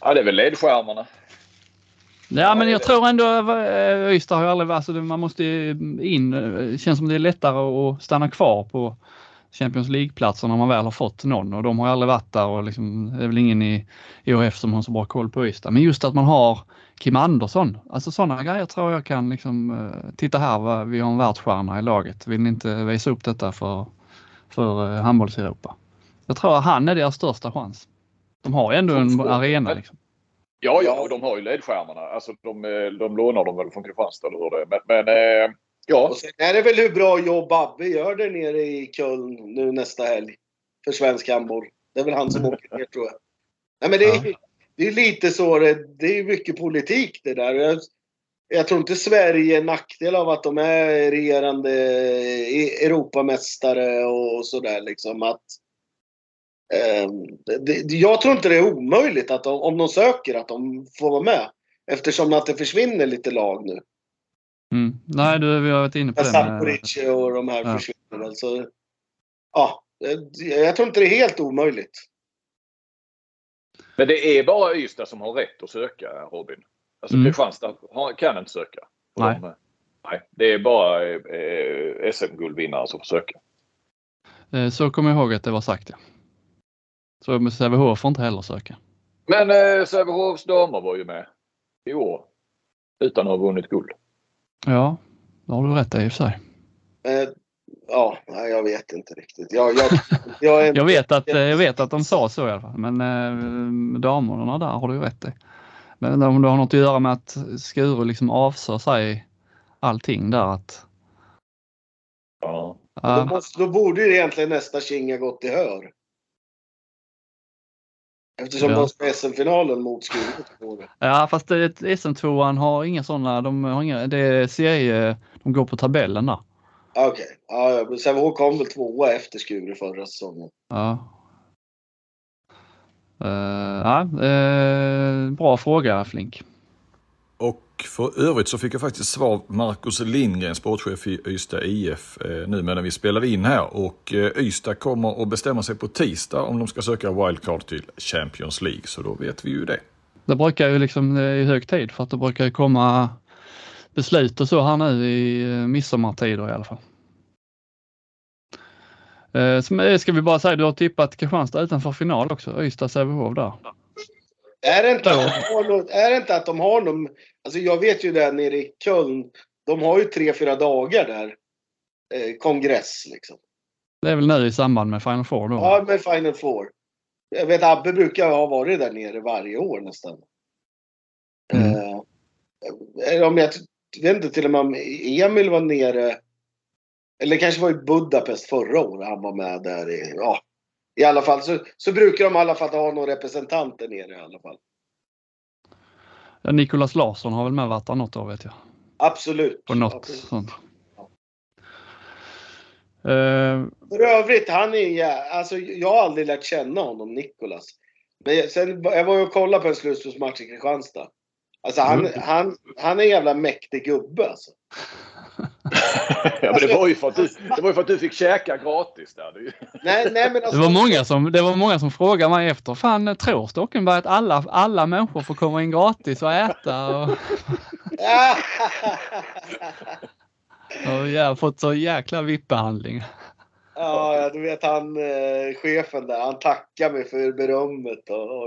Ja, det är väl ledstjärnorna. Ja, men jag tror ändå eh, Öysta har ju aldrig varit, alltså man måste in, det känns som det är lättare att stanna kvar på Champions League-platser när man väl har fått någon och de har aldrig varit där och liksom, det är väl ingen i IHF som har så bra koll på Ystad. Men just att man har Kim Andersson, alltså sådana grejer tror jag kan liksom, eh, titta här, vi har en världsstjärna i laget. Vill ni inte visa upp detta för, för eh, handbolls-Europa? Jag tror att han är deras största chans. De har ju ändå en arena. Liksom. Ja, ja, och de har ju ledskärmarna. Alltså de, eh, de lånar dem väl från Kristianstad eller hur det är. Men, men Ja. Och sen är det väl hur bra jobb Abbe gör där nere i Köln nu nästa helg. För svensk handboll. Det är väl han som åker ner tror jag. Nej men det är, ja. det är lite så det, det är mycket politik det där. Jag, jag tror inte Sverige är nackdel av att de är regerande Europamästare och sådär liksom. Att, eh, det, jag tror inte det är omöjligt att de, om de söker att de får vara med. Eftersom att det försvinner lite lag nu. Mm. Nej, du, vi har varit inne på det. Saporic och de här ja. försvinner väl. Så, ja, jag tror inte det är helt omöjligt. Men det är bara Ystad som har rätt att söka, Robin. Alltså mm. Kristianstad kan inte söka. Nej. De, nej. Det är bara eh, SM-guldvinnare som får söka. Eh, så kommer jag ihåg att det var sagt ja. Så Sävehof får inte heller söka. Men eh, Sävehofs damer var ju med i år. Utan att ha vunnit guld. Ja, det har du rätt i och för sig. Eh, ja, jag vet inte riktigt. Jag, jag, jag, är... jag, vet att, jag vet att de sa så i alla fall, men eh, damerna där har du rätt i. Men om det har något att göra med att Skuru liksom avsar sig allting där att... Ja. Uh, då, måste, då borde ju egentligen nästa Kinga gått i hör. Eftersom ja. de ska SM-finalen mot Skuru. Ja fast SM2an har inga sådana, de har inga, det är serie, de går på tabellen där. Okej, okay. ja, ja. Sävehof kom väl tvåa efter Skuru förra säsongen. Ja. Uh, ja, uh, bra fråga Flink. Och för övrigt så fick jag faktiskt svar Marcus Lindgren, sportchef i Ystad IF, eh, nu medan vi spelar in här. Och eh, Ystad kommer att bestämma sig på tisdag om de ska söka wildcard till Champions League, så då vet vi ju det. Det brukar ju liksom i hög tid för att det brukar komma beslut och så här nu i eh, midsommartider i alla fall. Så ska vi bara säga, du har tippat Kristianstad utanför final också, Ystad-Sävehof där. Är det, inte att de har något, är det inte att de har någon... Alltså jag vet ju det nere i Köln. De har ju tre, fyra dagar där. Eh, kongress liksom. Det är väl nu i samband med Final Four då? Ja, med Final Four. Jag vet Abbe brukar ha varit där nere varje år nästan. Mm. Eh, om jag, jag vet inte till och med om Emil var nere. Eller kanske var i Budapest förra året han var med där. I, ja, i alla fall så, så brukar de i alla fall ha någon representant där nere i alla fall. Ja, Nikolas Larsson har väl med varit något år vet jag. Absolut. På något Absolut. sånt. Uh, För övrigt, han är alltså jag har aldrig lärt känna honom, Nikolas. Men sen, jag var ju och kollade på en slutspelsmatch i Kristianstad. Alltså han, mm. han, han är en jävla mäktig gubbe alltså. Ja, men det var ju för att du, det var för att du fick käka gratis där. Nej, nej, men alltså, det, var många som, det var många som frågade mig efter. Fan, tror Stockenberg att alla, alla människor får komma in gratis och äta? Och... och jag har fått så jäkla VIP-behandling. Ja, du vet han eh, chefen där. Han tackar mig för berömmet. Och, och,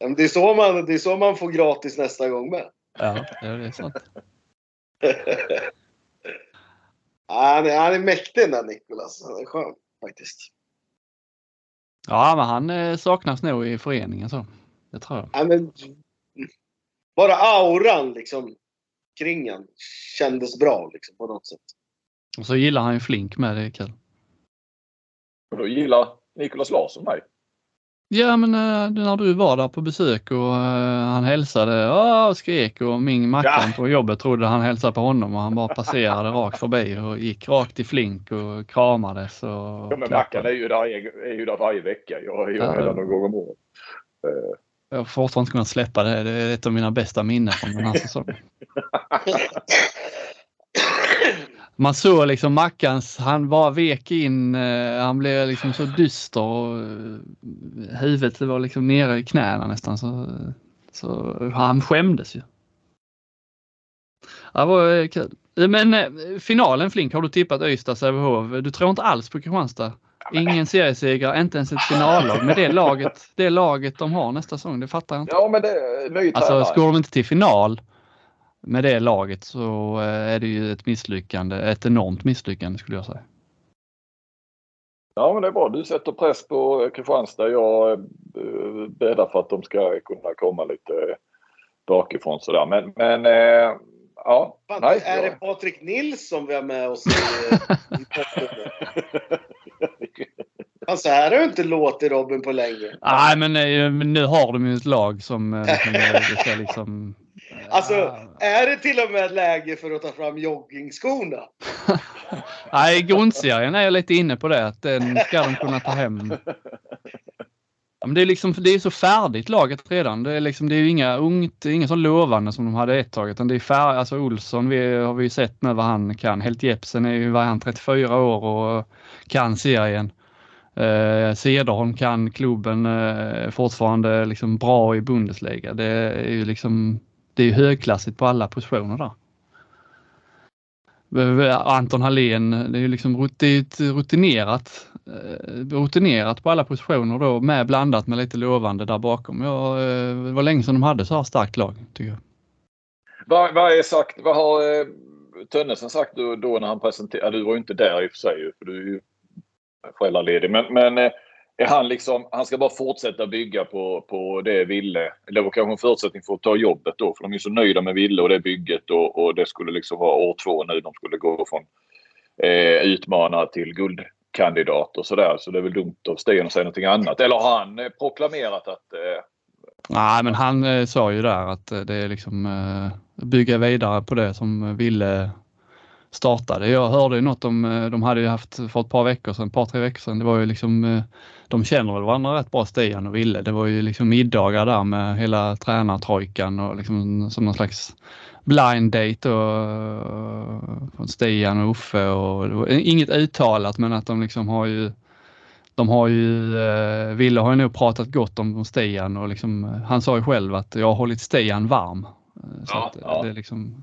och. det, är så man, det är så man får gratis nästa gång med. Ja, det är sant. han, är, han är mäktig den där Nikolas. Han är skön faktiskt. Ja, men han eh, saknas nog i föreningen så. Det tror jag. Ja, men, bara auran liksom kring han kändes bra liksom på något sätt. Och så gillar han ju Flink med, det är kul. Och då gillar Nikolas Larsson mig. Ja, men eh, när du var där på besök och eh, han hälsade och skrek och min Mackan Ja. på jobbet trodde han hälsade på honom och han bara passerade rakt förbi och gick rakt i flink och kramades. Och Ja, men klappade. Mackan är ju där, är ju där varje vecka. Jag är ju Ja. där någon gång om året. Eh, Jag har fortfarande inte kunnat släppa det. Det är ett av mina bästa minnen från den här säsongen. Man såg liksom Mackans, han bara vek in, eh, han blev liksom så dyster och eh, huvudet var liksom nere i knäna nästan. Så, så han skämdes ju. Det var eh, kul. Men finalen Flink, har du tippat Ystad Sävehof? Du tror inte alls på Kristianstad? Ingen serieseger, inte ens ett finallag. Med det laget, det laget de har nästa säsong, det fattar jag inte. Ja, men det Alltså ska de inte till final med det laget så eh, är det ju ett misslyckande, ett enormt misslyckande skulle jag säga. Ja, men det är bra. Du sätter press på Kristianstad. Jag eh, bäddar för att de ska kunna komma lite bakifrån sådär. Men, men eh, ja. Fan, Nej, är det Patrik Nilsson vi har med oss i, i så här har det inte låtit Robin på länge. Nej men, nu har de ju ett lag som, som liksom... Alltså, Ah. är det till och med läge för att ta fram joggingskorna? Nej, grundserien är jag lite inne på det att den ska de kunna ta hem. Ja, men det är liksom, det är så färdigt laget redan. Det är liksom, det är ju inga ungt, inga så lovande som de hade ett tag utan det är färdigt. Alltså Olsson vi, har vi ju sett nu vad han kan. Helt Jepsen är ju, vad han, 34 år och kan serien. Eh, Cederholm kan klubben eh, fortfarande liksom bra i Bundesliga. Det är ju liksom, det är högklassigt på alla positioner där. Eh, eh, Anton Hallén, eh, det är ju liksom det är ett rutinerat, rutinerat på alla positioner då med blandat med lite lovande där bakom. Ja, det var länge sedan de hade så här starkt lag tycker jag. Vad, vad, är sagt, vad har eh, Tönnesen sagt då, då när han presenterade? Du var ju inte där i och för sig för du är ju föräldraledig. Men, men eh, är han liksom, han ska bara fortsätta bygga på, på det Ville. Det var kanske en förutsättning för att ta jobbet då. För de är så nöjda med Ville och det bygget och, och det skulle liksom vara år två nu. De skulle gå från eh, utmanare till guldkandidat och sådär. Så det är väl dumt av Sten att säga någonting annat. Eller har han eh, proklamerat att eh, Nej, men han eh, sa ju där att eh, det är liksom eh, bygga vidare på det som Ville startade. Jag hörde ju något om, eh, de hade ju haft för ett par veckor sedan, ett par tre veckor sedan, det var ju liksom, eh, de känner väl varandra rätt bra Stian och Ville. Det var ju liksom middagar där med hela tränartrojkan och liksom som någon slags blind date och, eh, Stian och Uffe och inget uttalat men att de liksom har ju de har ju, Ville har ju nog pratat gott om Stian och liksom, han sa ju själv att jag har hållit Stian varm. Så ja. det är liksom,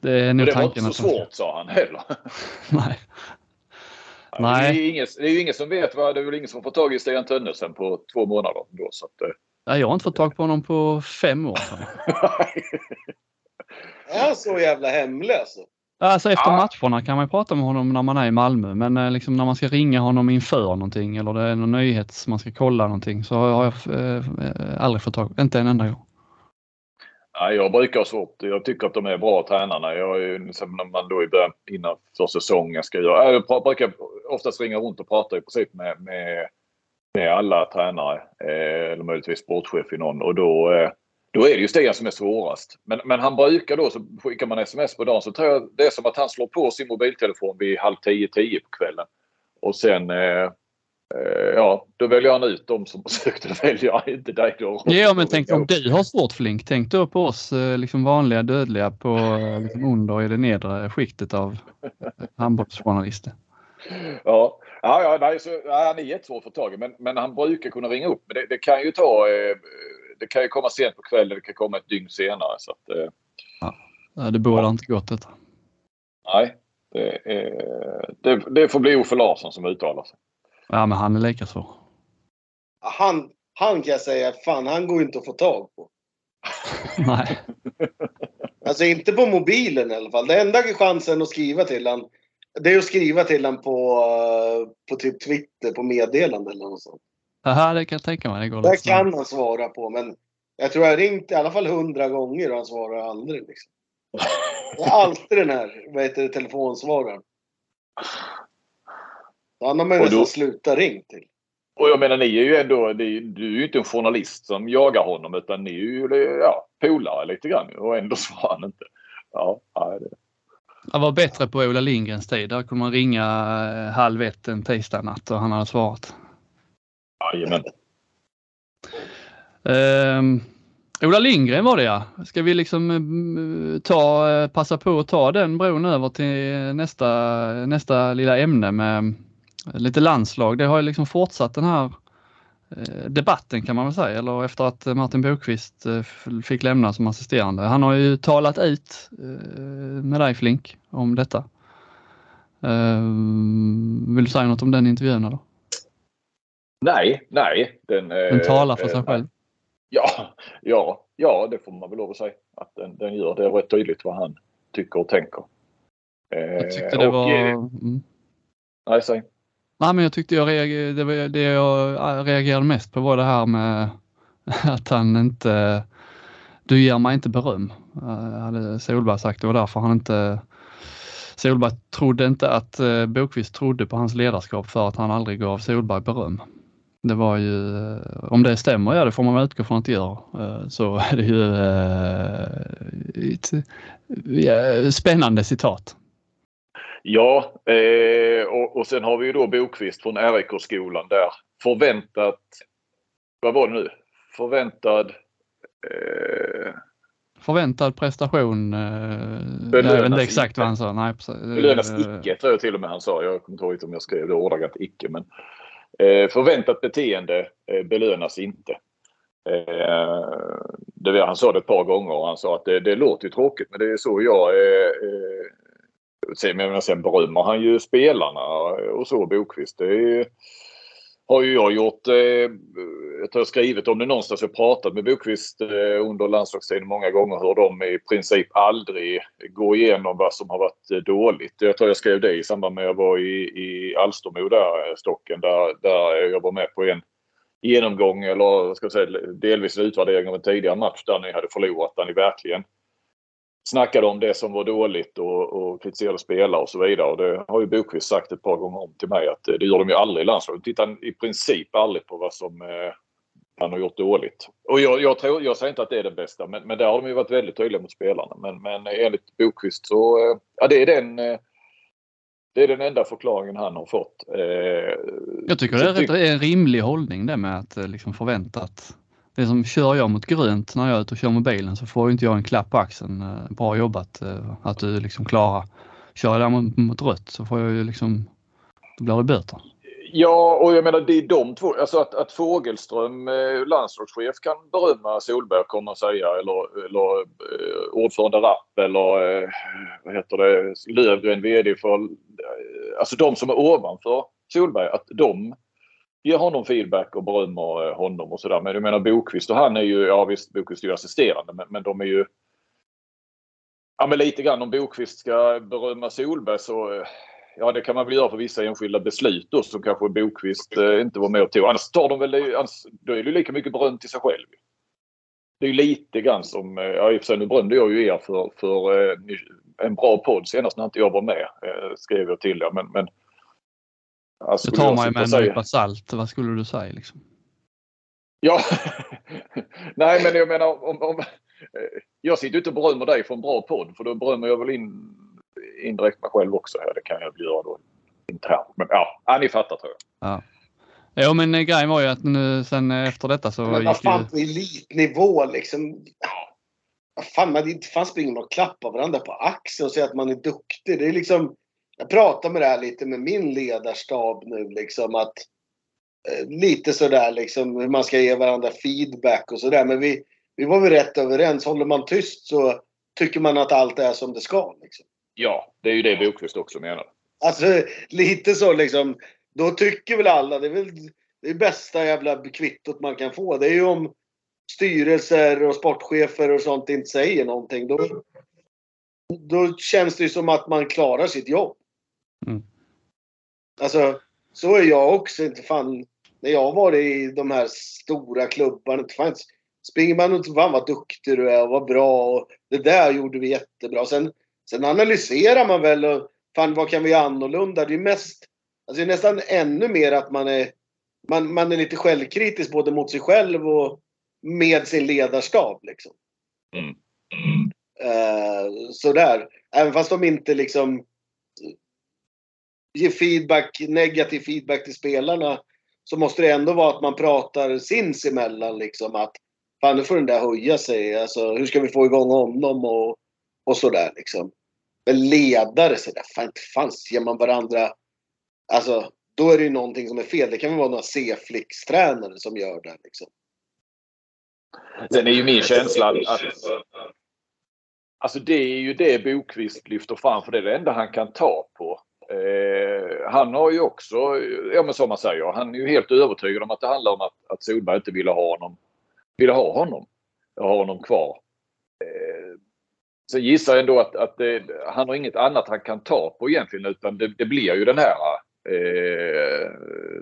det är nog det var inte tanken så ska- svårt sa han heller. Nej. Det Nej. är, ju ingen, det är ju ingen som vet vad, det är väl ingen som har fått tag i Stian Tönnesen på två månader. Då, så att, eh, Nej, Jag har inte fått tag på honom på fem år. Är han så jävla hemlig alltså? Efter Ja. matcherna kan man ju prata med honom när man är i Malmö men eh, liksom när man ska ringa honom inför någonting eller det är någon nyhet man ska kolla någonting så har jag eh, aldrig fått tag inte en enda gång. Ja, jag brukar ha svårt. Jag tycker att de är bra tränarna. Jag är ju, liksom, när man då i början, innan för säsongen ska göra. Jag brukar oftast ringa runt och prata i princip med, med, med alla tränare. Eh, eller möjligtvis sportchef i någon. Och då, eh, då är det ju Stian som är svårast. Men, men han brukar då, så skickar man sms på dagen så tror jag det är som att han slår på sin mobiltelefon vid halv tio, tio på kvällen. Och sen eh, ja, då väljer han ut de som försökte välja, inte dig då. Ja men tänk om du har svårt Flink, tänk då på oss eh, liksom vanliga dödliga på eh, liksom under i det nedre skiktet av eh, handbollsjournalister. Ja, ja, ja nej, så, ja, han är jättesvår att få tag i men, men han brukar kunna ringa upp. Men det, det kan ju ta... Eh, det kan ju komma sent på kvällen, det kan komma ett dygn senare. Så att, eh, Ja, Det borde inte gått detta. nej, det, är- det, det får bli Uffe Larsson som uttalar sig. Ja men han är lika svår. Han, han kan jag säga, fan han går inte att få tag på. Nej. Alltså inte på mobilen i alla fall. Det enda chansen att skriva till han det är att skriva till han på, eh, på typ Twitter, på meddelande eller något sånt. Aha, det kan jag tänka mig. Det går Det kan han svara på men jag tror jag ringt i alla fall hundra gånger och han svarar aldrig. Liksom. Alltid den här vad heter det, telefonsvararen. Han har man ju nästan slutat ring till. Och jag menar ni är ju ändå, du är ju inte en journalist som jagar honom utan ni är ju ja, polare lite grann och ändå svarar han inte. Ja, det. Jag var bättre på Ola Lindgrens tid. Där kunde man ringa eh, halv ett en tisdag natt och han hade svarat. Jajamän. Um, Ola Lindgren var det ja. Ska vi liksom uh, ta, uh, passa på att ta den bron över till nästa, nästa lilla ämne med lite landslag. Det har ju liksom fortsatt den här debatten kan man väl säga, eller efter att Martin Bokvist fick lämna som assisterande. Han har ju talat ut med dig Flink om detta. Vill du säga något om den intervjun eller? Nej, nej. Den, den talar för sig själv. Ja, ja, ja, det får man väl lov att säga att den, den gör. Det är rätt tydligt vad han tycker och tänker. Jag tyckte det och, var... Mm. Nej, säg. Nej, men jag tyckte jag reagerade, det, var, det jag äh, reagerade mest på var det här med att han inte, du ger mig inte beröm, äh, hade Solberg sagt. Det var därför han inte, Solberg trodde inte att äh, Bokvist trodde på hans ledarskap för att han aldrig gav Solberg beröm. Det var ju, om det stämmer, ja det får man väl utgå från att det gör, så är det ju ett spännande citat. Ja, eh, och, och sen har vi ju då Bokvist från RIK-skolan där. Förväntat, vad var det nu? Förväntad... Eh, Förväntad prestation. Eh, jag vet inte exakt vad han sa. Nej, belönas icke tror jag till och med han sa. Jag kommer inte ihåg om jag skrev det ordagrant icke. Men, eh, förväntat beteende eh, belönas inte. Eh, det, han sa det ett par gånger och han sa att det, det låter tråkigt men det är så jag eh, Sen, men sen berömmer han ju spelarna och så Bokvist. Det har ju jag gjort. Eh, jag har skrivit om det någonstans. Jag pratat med Bokvist eh, under landslagstiden många gånger hur de i princip aldrig går igenom vad som har varit eh, dåligt. Jag tror jag skrev det i samband med att jag var i, i Alstermo där, eh, Stocken, där, där jag var med på en genomgång eller ska jag säga, delvis en utvärdering av en tidigare match där ni hade förlorat. Där ni verkligen snackade om det som var dåligt och, och kritiserade spelare och så vidare. Och det har ju Bokvist sagt ett par gånger om till mig att det gör de ju aldrig i landslaget. De tittar i princip aldrig på vad som eh, han har gjort dåligt. Och jag, jag, tror, jag säger inte att det är det bästa men, men där har de ju varit väldigt tydliga mot spelarna. Men, men enligt Bokvist så eh, ja, det är den eh, det är den enda förklaringen han har fått. Eh, jag tycker det är, rätt, är en rimlig hållning det med att eh, liksom förvänta att liksom, kör jag mot grönt när jag är ute och kör med bilen så får inte jag en klapp på axeln. Eh, bra jobbat eh, att du liksom klarar. Kör jag däremot mot rött så får jag ju liksom, då blir det böter. Ja, och jag menar det är de två. Alltså att, att Fågelström, eh, landslagschef, kan berömma Solberg kommer man säga eller, eller eh, ordförande Rapp eller eh, vad heter det, Lövgren VD för... Eh, alltså de som är ovanför Solberg, att de ger honom feedback och berömmer eh, honom och sådär. Men jag menar Bokvist och han är ju, ja visst Bokvist är ju assisterande men, men de är ju Ja men lite grann om Bokvist ska berömma Solberg så eh, Ja det kan man väl göra för vissa enskilda beslut då som kanske Bokvist eh, inte var med och tog. Annars tar de väl annars, då är det lika mycket beröm till sig själv. Det är ju lite grann som, eh, ja i och för sig nu berömde jag ju er för, för eh, en bra podd senast när inte jag var med. Eh, skrev jag till er men, men det tar man ju med en nypa salt. Vad skulle du säga liksom? Ja, nej men jag menar om, om, jag sitter inte och berömmer dig för en bra podd för då berömmer jag väl in, indirekt mig själv också. Ja, det kan jag väl göra då internt. Men ja, ja, ni fattar tror jag. Ja. Jo men eh, grejen var ju att nu, sen eh, efter detta så men vad fan på elitnivå liksom. Ja, fan, man inte fan springer man och klappar varandra på axeln och säger att man är duktig. Det är liksom jag pratar med det här lite med min ledarstab nu liksom att eh, lite sådär liksom hur man ska ge varandra feedback och sådär. Men vi, vi var väl rätt överens. Håller man tyst så tycker man att allt är som det ska. Liksom. Ja, det är ju det Bokvist också menar. Alltså lite så liksom. Då tycker väl alla, det är väl det bästa jävla kvittot man kan få. Det är ju om styrelser och sportchefer och sånt inte säger någonting. Då, då känns det ju som att man klarar sitt jobb. Mm. Alltså, så är jag också. Inte fan, när jag har varit i de här stora klubbarna. Inte fan, springer man och fan vad duktig du är och vad bra. Och det där gjorde vi jättebra. Sen, sen analyserar man väl och fan vad kan vi göra annorlunda? Det är mest, alltså det är nästan ännu mer att man är man, man är lite självkritisk både mot sig själv och med sin ledarstab. Liksom. Mm. Uh, sådär. Även fast de inte liksom ge feedback, negativ feedback till spelarna så måste det ändå vara att man pratar sinsemellan liksom att fan nu får den där höja sig. Alltså hur ska vi få igång honom och, och sådär liksom. Men ledare sådär, fan inte fanns ger man varandra. Alltså då är det ju någonting som är fel. Det kan väl vara några C-flickstränare som gör det liksom. Sen är ju min känsla att Alltså det är ju det Bokvist lyfter fram för det är det enda han kan ta på. Eh, han har ju också, ja men som man säger, han är ju helt övertygad om att det handlar om att, att Solberg inte ville ha honom, ville ha honom, ha honom kvar. Eh, så gissar jag ändå att, att det, han har inget annat han kan ta på egentligen utan det, det blir ju den här, eh,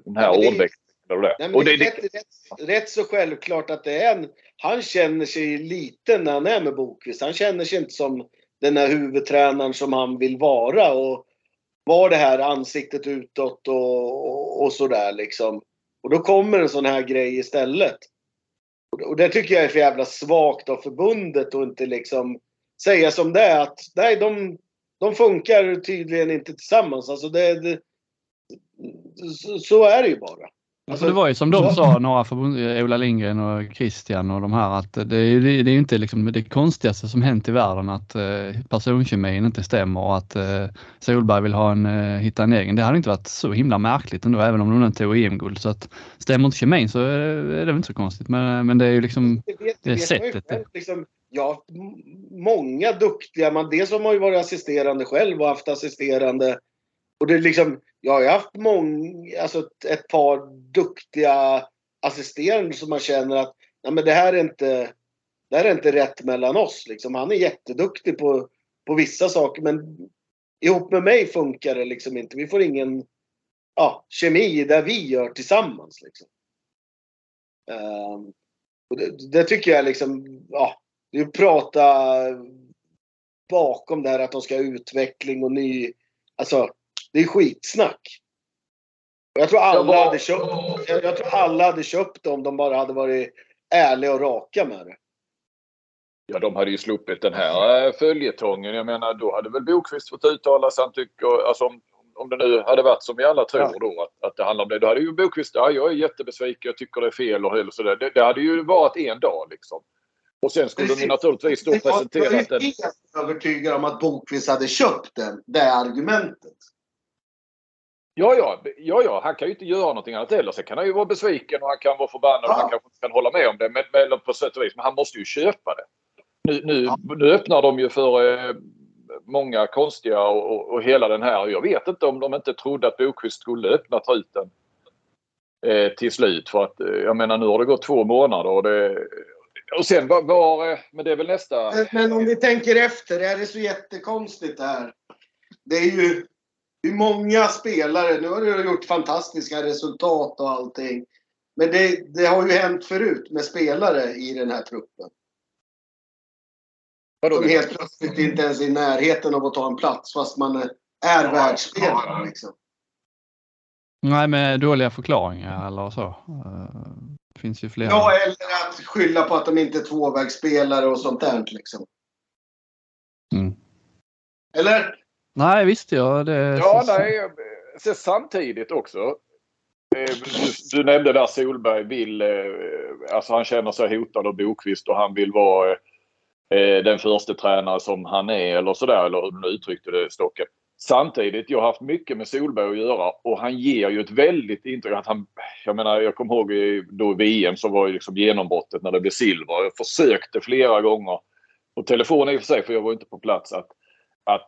den här ordväxlingen. Det, nej, och det, det, rätt, rätt, rätt, så självklart att det är en, han känner sig liten när han är med Bokvist. Han känner sig inte som den här huvudtränaren som han vill vara. Och var det här ansiktet utåt och, och sådär liksom. Och då kommer en sån här grej istället. Och det tycker jag är för jävla svagt av förbundet och inte liksom säga som det är att nej, de, de funkar tydligen inte tillsammans. Alltså det, det så, så är det ju bara. Alltså, det var ju som de sa, några förbund, Ola Lindgren och Christian och de här, att det är, det är inte liksom det konstigaste som hänt i världen att eh, personkemin inte stämmer och att eh, Solberg vill ha en, eh, hitta en egen. Det hade inte varit så himla märkligt ändå, även om de inte tog EM-guld. Så att stämmer inte kemin så är det väl inte så konstigt. Men, men det är ju liksom det, vet, det, det sättet. Själv, liksom, ja, många duktiga, man, dels har man ju varit assisterande själv och haft assisterande och det är liksom, jag har ju haft många, alltså ett par duktiga assisterande som man känner att nej, men det här är inte, det här är inte rätt mellan oss. Liksom. Han är jätteduktig på, på vissa saker men ihop med mig funkar det liksom inte. Vi får ingen ja, kemi där vi gör tillsammans. Liksom. Um, och det, det, tycker jag liksom, ja, det är att prata bakom det här att de ska ha utveckling och ny, alltså det är skitsnack. Jag tror alla, var... hade köpt, jag, jag, tror alla hade köpt det om de bara hade varit ärliga och raka med det. Ja, de hade ju sluppit den här äh, följetongen. Jag menar, då hade väl Bokvist fått uttala sig. Han tycker, alltså om, om det nu hade varit som vi alla tror ja. då, att, att det handlar om det. Då hade ju Bokvist, ja, jag är jättebesviken, jag tycker det är fel och så där. Det, det hade ju varit en dag liksom. Och sen skulle Precis. de naturligtvis då presentera den. Jag är helt övertygad om att Bokvist hade köpt den, det argumentet. Ja, ja, ja, ja, han kan ju inte göra någonting annat heller. Sen kan han ju vara besviken och han kan vara förbannad ja. och han kanske inte kan hålla med om det. Men, men på sätt och vis. Men han måste ju köpa det. Nu, nu, ja. nu öppnar de ju för eh, många konstiga och, och, och, hela den här. Jag vet inte om de inte trodde att Bokvist skulle öppna truten eh, till slut. För att eh, jag menar nu har det gått två månader och det, och sen var, var, eh, men det är väl nästa... Men om vi tänker efter, är det så jättekonstigt det här? Det är ju det är många spelare. Nu har du gjort fantastiska resultat och allting. Men det, det har ju hänt förut med spelare i den här truppen. Vadå? Som helt plötsligt inte ens är i närheten av att ta en plats fast man är ja, världsspelare. Liksom. Nej, med dåliga förklaringar eller så. Det finns ju flera. Ja, eller att skylla på att de inte är tvåvägsspelare och sånt där. Liksom. Mm. Eller? Nej, visst ja. Det, ja, så, nej. Så samtidigt också. Eh, du, du nämnde där Solberg vill, eh, alltså han känner sig hotad av Bokvist och han vill vara eh, den första tränare som han är eller sådär, eller hur du uttryckte det Stocke. Samtidigt, jag har haft mycket med Solberg att göra och han ger ju ett väldigt intryck att han, jag menar jag kommer ihåg då i VM så var ju liksom genombrottet när det blev silver. Jag försökte flera gånger på telefon i och för sig för jag var inte på plats att, att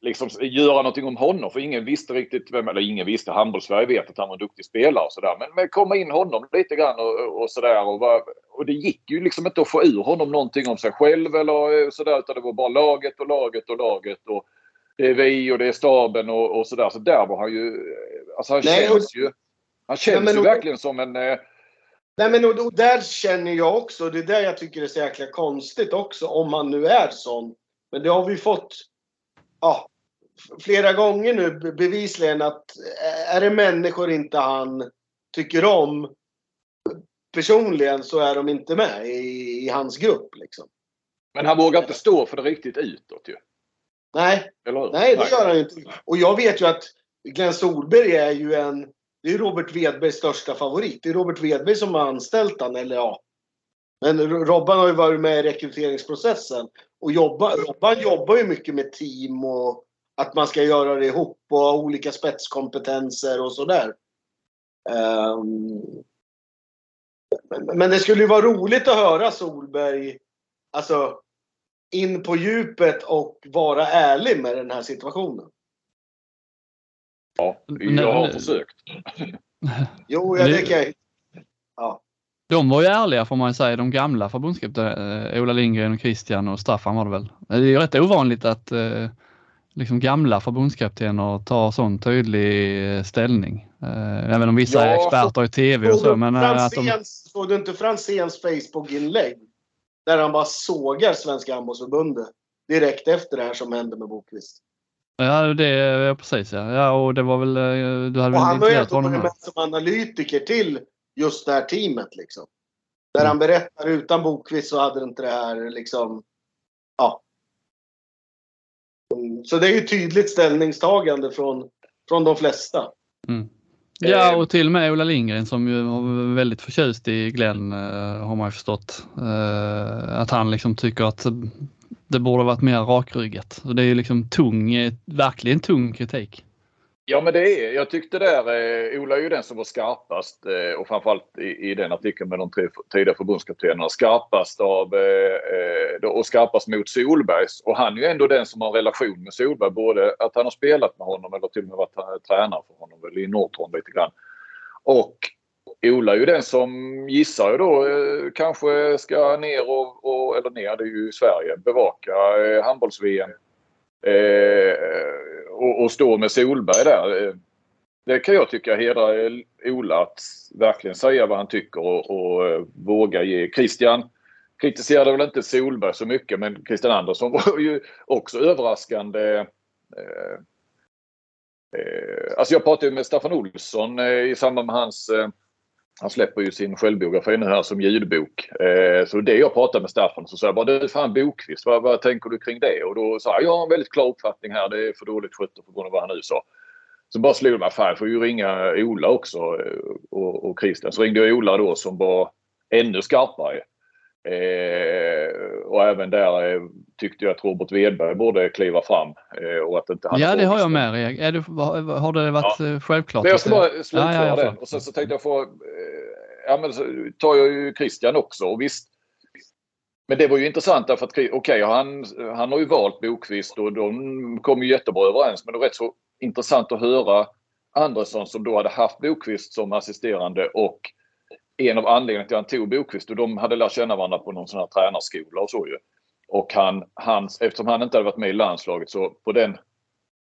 liksom göra någonting om honom. För ingen visste riktigt vem, eller ingen visste, handbolls-Sverige vet att han var en duktig spelare och sådär. Men, men komma in honom lite grann och, och sådär. Och, och det gick ju liksom inte att få ur honom någonting om sig själv eller eh, sådär. Utan det var bara laget och laget och laget. Och det är vi och det är staben och, och sådär. Så där var han ju... Alltså han Nej, känns ju... Han känns nej, ju verkligen som en... Eh, Nej men och, och där känner jag också, det är där jag tycker det är så jäkla konstigt också, om han nu är sån. Men det har vi fått ja, flera gånger nu bevisligen att är det människor inte han tycker om. Personligen så är de inte med i, i hans grupp. Liksom. Men han vågar inte stå för det riktigt utåt ju. Nej, nej det gör han inte. Och jag vet ju att Glenn Solberg är ju en... Det är Robert Wedbergs största favorit. Det är Robert Wedberg som har anställt han, eller ja. Men Robban har ju varit med i rekryteringsprocessen. Och jobba, Robban jobbar ju mycket med team och att man ska göra det ihop och ha olika spetskompetenser och sådär. Um, men, det skulle ju vara roligt att höra Solberg, alltså in på djupet och vara ärlig med den här situationen. Ja, jag har försökt. Jo, jag jag. Ja. De var ju ärliga får man säga, de gamla förbundskaptenerna, eh, Ola Lindgren och Christian och Staffan var det väl. Det är ju rätt ovanligt att eh, liksom gamla förbundskaptener tar sån tydlig eh, ställning. Eh, även om vissa Ja, är experter i TV och så. Men eh, att de, Franzéns, Såg du inte Franzéns Facebook-inlägg? Där han bara sågar Svenska handbollsförbundet direkt efter det här som hände med Bokvist. ja, det ja, precis ja. ja. Och det var väl, eh, du hade Och väl han har ju ändå varit med som analytiker till just det här teamet. Liksom. Där han berättar utan Bokvist så hade det inte det här liksom... Ja. Så det är ju tydligt ställningstagande från, från de flesta. Mm. Ja, Eh. och till och med Ola Lindgren som ju var väldigt förtjust i Glenn eh, har man ju förstått. Eh, att han liksom tycker att det borde varit mer rakryggat. Så det är ju liksom tung, verkligen tung kritik. Ja men det är, jag tyckte där, eh, Ola är ju den som var skarpast eh, och framförallt i, i den artikeln med de tre tidigare förbundskaptenerna. Skarpast av eh, eh och skarpast mot Solbergs. Och han är ju ändå den som har en relation med Solberg. Både att han har spelat med honom eller till och med varit eh, tränare för honom väl i Norrtron lite grann. Och Ola är ju den som gissar ju då eh, kanske ska ner och, och, eller ner, det är ju i Sverige, bevaka handbolls-VM. Eh, och, och stå med Solberg där. Eh, det kan jag tycka hedrar Ola att verkligen säga vad han tycker och, och eh, våga ge. Christian kritiserade väl inte Solberg så mycket men Christian Andersson var ju också överraskande. Eh, eh, alltså jag pratade ju med Staffan Olsson eh, i samband med hans eh, han släpper ju sin självbiografi nu här som ljudbok. Eh, så det jag pratade med Staffan så sa jag bara du fan Bokvist, vad, vad tänker du kring det? Och då sa jag jag har en väldigt klar uppfattning här. Det är för dåligt skött på grund av vad han nu sa. Så bara slog det mig, fan jag får ju ringa Ola också eh, och, och Christian. Så ringde jag Ola då som var ännu skarpare. Eh, och även där eh, tyckte jag att Robert Wedberg borde kliva fram. Eh, och att inte han Ja, det har jag med. Är du, har det varit eh, självklart? men jag ska bara slutföra Ja, ja, ja, den. Och sen så tänkte jag få... Eh, ja men så tar jag ju Christian också. Och visst. Men det var ju intressant därför att okej okay, han, han har ju valt Bokvist och de kom ju jättebra överens. Men det var rätt så intressant att höra Andersson som då hade haft Bokvist som assisterande och en av anledningarna till att han tog Bokvist och de hade lärt känna varandra på någon sån här tränarskola och så ju. Och han, hans, eftersom han inte hade varit med i landslaget så på den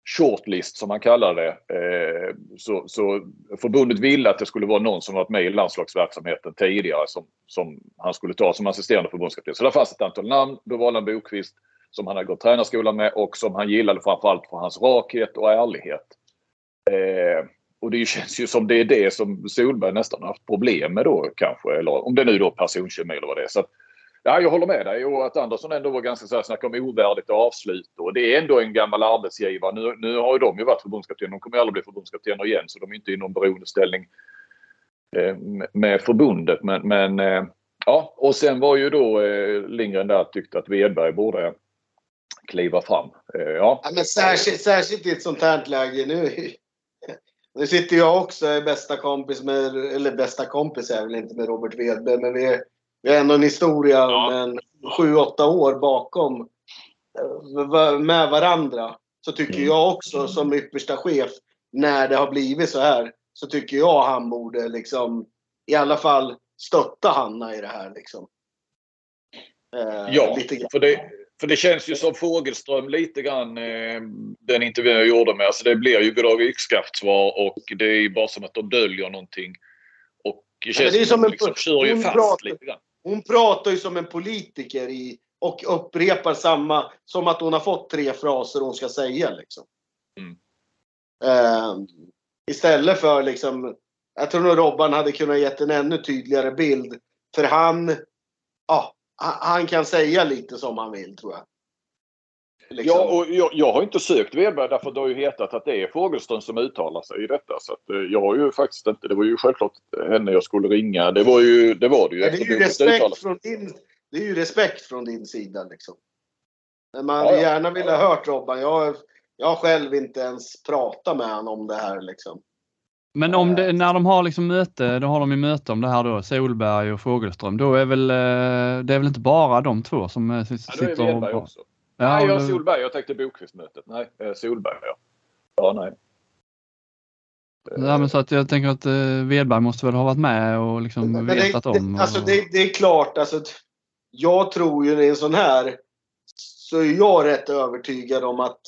shortlist som han kallade det. Eh, så, så förbundet ville att det skulle vara någon som varit med i landslagsverksamheten tidigare som, som han skulle ta som assisterande förbundskapten. Så där fanns ett antal namn. Då valde han Bokvist som han hade gått tränarskolan med och som han gillade framförallt för hans rakhet och ärlighet. Eh, och det känns ju som det är det som Solberg nästan har haft problem med då kanske. Eller om det nu då personkemi eller vad det är. Så att, Ja, jag håller med dig och att Andersson ändå var ganska så här snackade om ovärdigt avslut. Och det är ändå en gammal arbetsgivare. Nu, nu har ju de ju varit förbundskaptener. De kommer ju aldrig bli förbundskaptener igen så de är inte i någon beroendeställning eh, med- förbundet. Men, men eh, ja, och sen var ju då eh, Lindgren där tyckte att Wedberg borde kliva fram. Eh, ja. Ja, men särskilt, särskilt i ett sånt här läge nu. Nu sitter jag också är bästa kompis med, eller bästa kompis är väl inte med Robert Wedberg, men vi, är, vi har ändå en historia Ja. med sju, åtta år bakom eh, med varandra. Så tycker Mm. jag också som yppersta chef, när det har blivit så här, så tycker jag han borde liksom i alla fall stötta Hanna i det här. Liksom. Eh, Ja, för det, för det känns ju som Fågelström lite grann eh, den intervjun jag gjorde med. Alltså det blir ju goddag yxskaft-svar och det är ju bara som att de döljer någonting. Och det men känns det är som som att de en- liksom kör ju fast lite grann. Hon pratar ju som en politiker i, och upprepar samma, som att hon har fått tre fraser hon ska säga. Liksom. Mm. Eh, istället för liksom, Jag tror nog Robban hade kunnat gett en ännu tydligare bild. För han, ja, han kan säga lite som han vill tror jag. Liksom. Ja, och jag, jag, har inte sökt Wedberg därför det har ju hetat att det är Fogelström som uttalar sig i detta. Så att, eh, jag har ju faktiskt inte, det var ju självklart henne jag skulle ringa. Det var ju det, var det ju. Ja, det, är ju respekt från din, det är ju respekt från din sida liksom. Men man ja, ja. gärna vill ha hört Robban. Jag, jag har själv inte ens pratat med honom om det här liksom. Men om det, när de har liksom möte, då har de ju möte om det här då, Solberg och Fogelström. Då är väl, eh, det är väl inte bara de två som sitter ja, då är och... också. Ja, nej, jag Solberg. Jag tänkte Bokvistmötet. Nej, eh, Solberg ja. Ja, nej. Ja, men så att jag tänker att eh, Wedberg måste väl ha varit med och liksom men vetat det, om. Det, alltså det, det, är klart, alltså, jag tror ju i en sån här så är jag rätt övertygad om att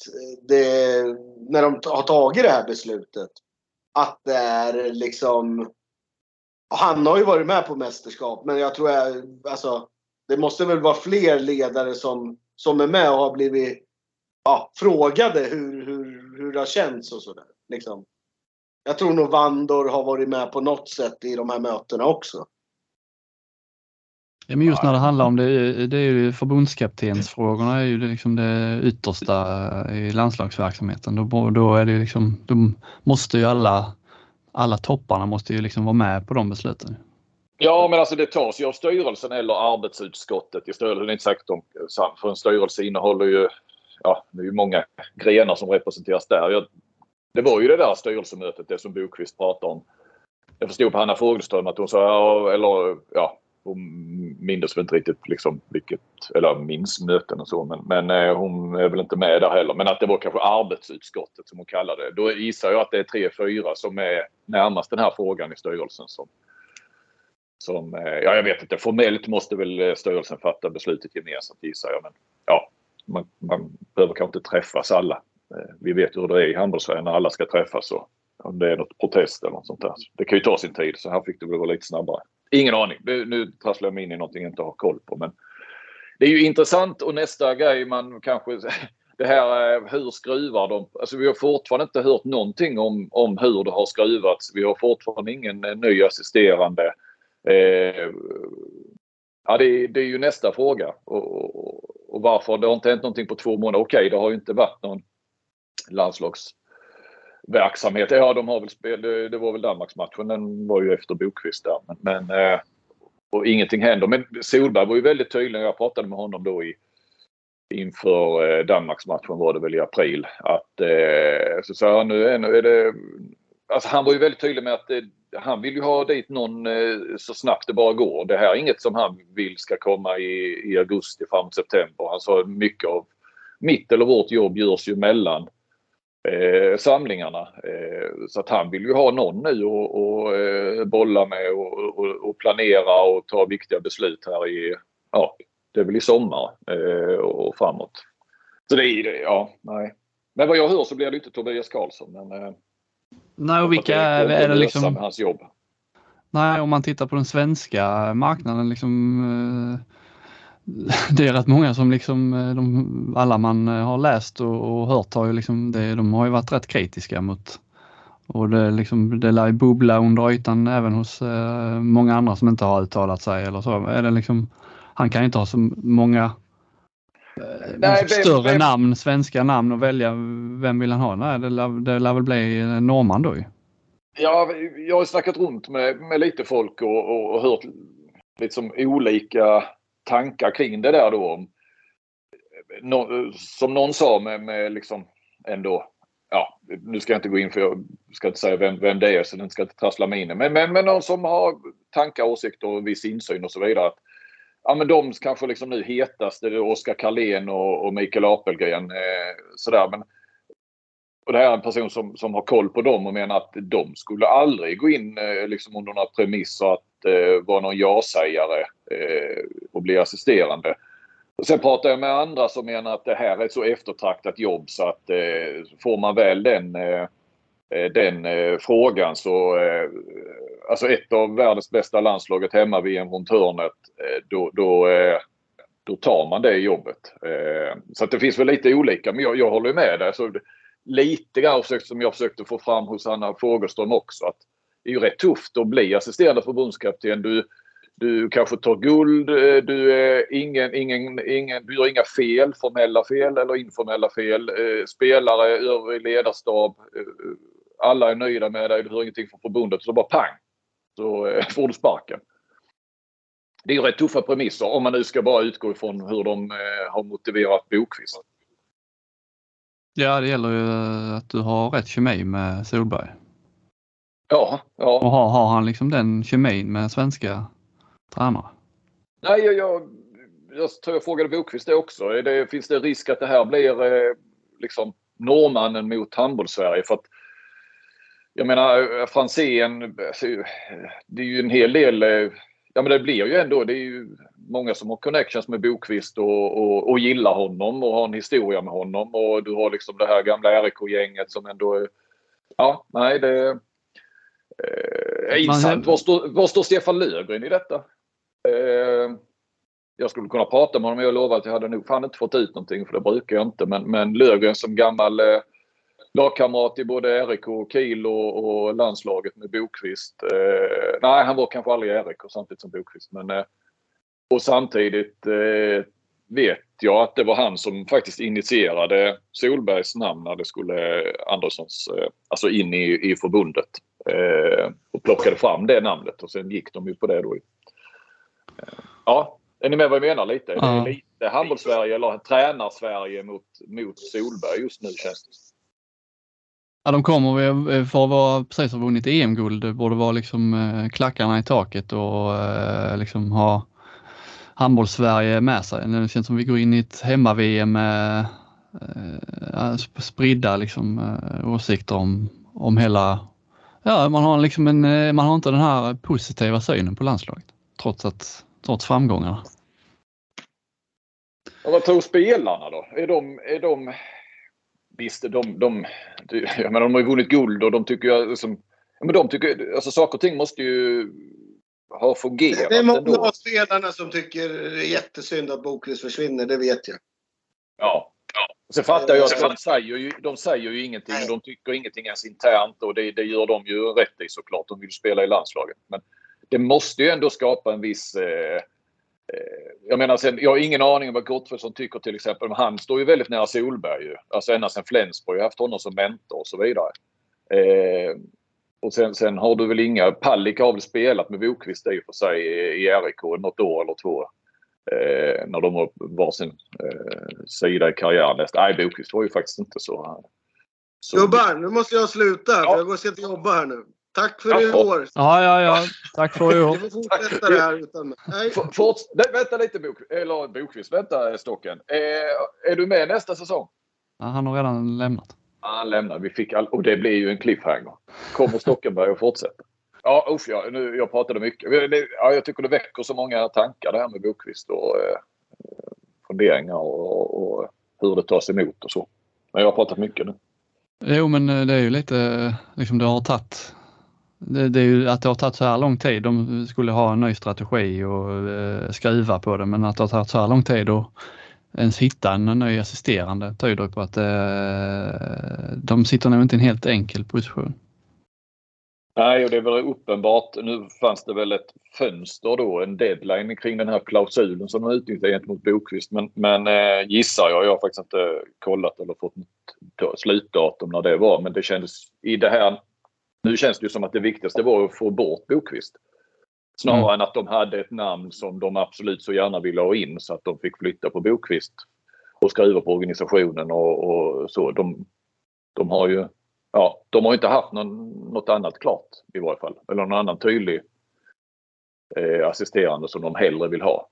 det, när de har tagit det här beslutet, att det är liksom... Han har ju varit med på mästerskap, men jag tror jag, alltså, det måste väl vara fler ledare som som är med och har blivit ja, frågade hur, hur, hur det har känts och sådär. Liksom. Jag tror nog Vandor har varit med på något sätt i de här mötena också. Ja, men just när det handlar om det, det är ju förbundskaptensfrågorna är ju liksom det yttersta i landslagsverksamheten. Då, då är det liksom, då måste ju alla, alla topparna måste ju liksom vara med på de besluten. Ja, men alltså det tas ju av styrelsen eller arbetsutskottet i styrelsen. Det är inte säkert om, för en styrelse innehåller ju, ja, det är ju många grenar som representeras där. Jag, det var ju det där styrelsemötet, det som Bokvist pratade om. Jag förstod på Hanna Fogelström att hon sa, eller ja, hon mindes väl inte riktigt liksom vilket, eller minns möten och så, men, men eh, hon är väl inte med där heller. Men att det var kanske arbetsutskottet som hon kallade det. Då gissar jag att det är tre, fyra som är närmast den här frågan i styrelsen som, som, eh, ja jag vet inte, formellt måste väl eh, styrelsen fatta beslutet gemensamt gissar jag. Men ja, man, man behöver kanske inte träffas alla. Eh, vi vet hur det är i handbollsvärlden när alla ska träffas och om det är något protest eller något sånt där. Det kan ju ta sin tid så här fick det väl vara lite snabbare. Ingen aning. Nu trasslar jag mig in i någonting jag inte har koll på men det är ju intressant och nästa grej man kanske det här hur skruvar de? Alltså vi har fortfarande inte hört någonting om, om hur det har skruvats. Vi har fortfarande ingen ny assisterande. Eh, ja, det, det, är ju nästa fråga. Och, och, varför det har inte hänt någonting på två månader. Okej, okay, det har ju inte varit någon landslagsverksamhet. Ja, de har väl spel, det, det var väl Danmarksmatchen, den var ju efter Bokvist där. Men, men eh, och ingenting händer. Men Solberg var ju väldigt tydlig. Jag pratade med honom då i inför eh, Danmarksmatchen var det väl i april. Att eh, så sa han nu är det Alltså han var ju väldigt tydlig med att det, han vill ju ha dit någon eh, så snabbt det bara går. Det här är inget som han vill ska komma i, i augusti fram september. Han sa mycket av mitt eller vårt jobb görs ju mellan eh, samlingarna. Eh, så att han vill ju ha någon nu och, och eh, bolla med och, och, och, planera och ta viktiga beslut här i, ja, det är väl i sommar eh, och framåt. Så det är, ja, nej. Men vad jag hör så blir det inte Tobias Karlsson. Men, eh, Nej, och vilka är, är det liksom? Hans jobb. Nej, om man tittar på den svenska marknaden liksom. Eh, det är rätt många som liksom, eh, de, alla man eh, har läst och, och hört har ju liksom, det, de har ju varit rätt kritiska mot och det, liksom, det lär ju bubbla under ytan även hos eh, många andra som inte har uttalat sig eller så. Är det liksom, han kan ju inte ha så många Nej, större vem, namn, svenska namn och välja vem vill han ha? Nej, det lär, det lär väl bli norrman då ju. Ja, jag har snackat runt med, med lite folk och, och, och hört liksom olika tankar kring det där då. No, som någon sa med, med liksom ändå, ja, nu ska jag inte gå in för jag ska inte säga vem, vem det är så den ska inte trassla mig in Men, men, men någon som har tankar, åsikter och viss insyn och så vidare ja, men de kanske liksom nu hetaste, Oskar Karlén och, och Mikael Apelgren. Eh, sådär. Men, och det här är en person som, som har koll på dem och menar att de skulle aldrig gå in eh, liksom under några premisser att eh, vara någon ja-sägare eh, och bli assisterande. Och sen pratar jag med andra som menar att det här är ett så eftertraktat jobb så att eh, får man väl den, eh, eh den eh, frågan så eh, alltså ett av världens bästa landslaget hemma VM runt hörnet, eh, då, då, eh, då tar man det jobbet. Eh, så att det finns väl lite olika, men jag, jag håller med dig. Alltså, lite grann som jag försökte få fram hos Anna Fogelström också. Att det är ju rätt tufft att bli assisterande förbundskapten. Du, du kanske tar guld. Du, är ingen, ingen, ingen, du gör inga fel, formella fel eller informella fel. Spelare, övrig ledarstab. Alla är nöjda med dig. Du hör ingenting från förbundet. Så bara pang! Så får du sparken. Det är rätt tuffa premisser om man nu ska bara utgå ifrån hur de har motiverat Bokvist. Ja, det gäller ju att du har rätt kemi med Solberg. Ja, ja. Och har, har han liksom den kemin med svenska tränare? Nej, jag, jag, jag tror jag frågade Bokvist det också. Det, finns det risk att det här blir eh, liksom norrmannen mot handbolls-Sverige? För att, jag menar Franzén, alltså, det är ju en hel del eh, Ja men det blir ju ändå, det är ju många som har connections med Bokvist och, och, och gillar honom och har en historia med honom och du har liksom det här gamla RIK-gänget som ändå Ja, nej det eh, är intressant. Var står, var står Stefan Löfgren i detta? Eh, jag skulle kunna prata med honom. Jag lovar att jag hade nog fan inte fått ut någonting för det brukar jag inte. Men, men Löfgren som gammal eh, lagkamrat i både RIK, och Kiel och, och landslaget med Bokvist. Eh, nej, han var kanske aldrig i RIK samtidigt som Bokvist. Men, eh, och samtidigt eh, vet jag att det var han som faktiskt initierade Solbergs namn när det skulle Anderssons, eh, alltså in i, i förbundet. Eh, och plockade fram det namnet och sen gick de ju på det då. Ja, är ni med vad jag menar lite? Ja. Det är lite handbolls-Sverige eller tränar-Sverige mot, mot Solberg just nu känns det. Ja, de kommer eh, för att vara precis ha vunnit EM-guld, borde vara liksom eh, klackarna i taket och eh, liksom ha handbolls-Sverige med sig. Det känns som vi går in i ett hemma-VM med spridda liksom, åsikter om, om hela... Ja, man har liksom en, man har inte den här positiva synen på landslaget trots att trots framgångarna. Och vad tror spelarna då? Är de, är de Visst, de, de, jag menar, de har ju vunnit guld och de tycker ju liksom, men de tycker, alltså saker och ting måste ju ha fungerat Det är många av spelarna som tycker det är jättesynd att Boklös försvinner, det vet jag. Ja. Sen fattar jag att de säger, ju, de säger ju ingenting. De tycker ingenting ens internt och det, det gör de ju rätt i såklart. De vill spela i landslaget. Men det måste ju ändå skapa en viss Eh, jag menar sen, jag har ingen aning om vad Gottfridsson tycker till exempel. Men han står ju väldigt nära Solberg ju. Alltså ända sedan Flensburg. Jag har haft honom som mentor och så vidare. Eh, och sen, sen, har du väl inga... Pallik har väl spelat med Bokvist i och för sig i RIK något år eller två. Eh, när de har varsin eh, sida i karriären. Nej, Bokvist var ju faktiskt inte så... så... Gubbar, nu måste jag sluta. Ja. Jag ska till jobba här nu. Tack för i år. Ja, ja, ja. Tack för i år. Vi får fortsätta det här utan mig. Forts Nej, vänta lite Bok eller Bokvist. Vänta Stocken. Eh, är du med nästa säsong? Ja, han har redan lämnat. Han lämnar. Vi fick all... Och det blir ju en cliffhanger. Kommer Stockenberg att fortsätta? Ja, usch, ja, nu, jag pratade mycket. Ja, jag tycker det väcker så många tankar det här med Bokvist och eh, funderingar och, och, hur det tas emot och så. Men jag har pratat mycket nu. Jo, men eh, det är ju lite liksom det har tagit det, det, är ju att det har tagit så här lång tid. De skulle ha en ny strategi och eh, skruva på det men att det har tagit så här lång tid att ens hitta en ny assisterande tyder på att eh, de sitter nog inte i en helt enkel position. Nej, och det är väl uppenbart. Nu fanns det väl ett fönster då, en deadline kring den här klausulen som de utnyttjade gentemot Bokvist. Men, men eh, gissar jag, jag har faktiskt inte kollat eller fått något slutdatum när det var, men det kändes i det här nu känns det ju som att det viktigaste var att få bort Bokvist. Snarare mm. än att de hade ett namn som de absolut så gärna ville ha in så att de fick flytta på Bokvist och skriva på organisationen och, och så. De, de, har ju ja, de har inte haft någon, något annat klart i varje fall. Eller någon annan tydlig eh, assisterande som de hellre vill ha.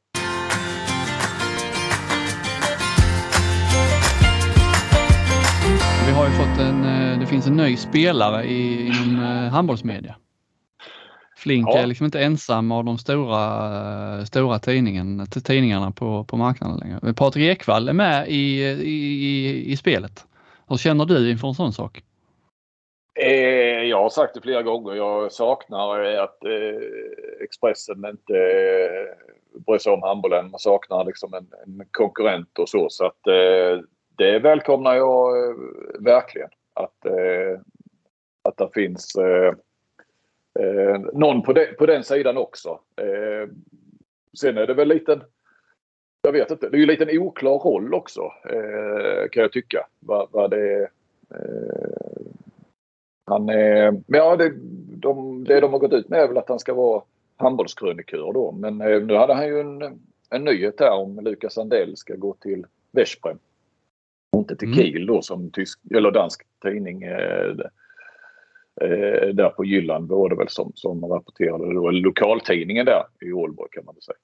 Vi har ju fått en, eh, det finns en ny spelare i, inom eh, handbollsmedia. Flink ja. är liksom inte ensam av de stora, eh, stora tidningen, tidningarna på, på marknaden längre. Patrik Ekwall är med i, i, i spelet. Hur känner du inför en sån sak? Jag har sagt det flera gånger. Jag saknar att Expressen inte bryr sig om handbollen. Man saknar liksom en, en konkurrent och så. Så att det välkomnar jag eh, verkligen. Att, eh, att det finns eh, eh, någon på, de, på den sidan också. Eh, sen är det väl lite jag vet inte. Det är ju lite en oklar roll också eh, kan jag tycka. Vad, vad det är. Eh, han är, men ja, det, de, det de har gått ut med är väl att han ska vara handbollskrönikör då. Men eh, nu hade han ju en, en nyhet här om Lukas Sandell ska gå till Veszprem. Inte till mm. Kiel då som tysk eller dansk tidning. Eh, eh, där på Jylland var det väl som, som rapporterade då. Lokaltidningen där i Ålborg kan man väl säga.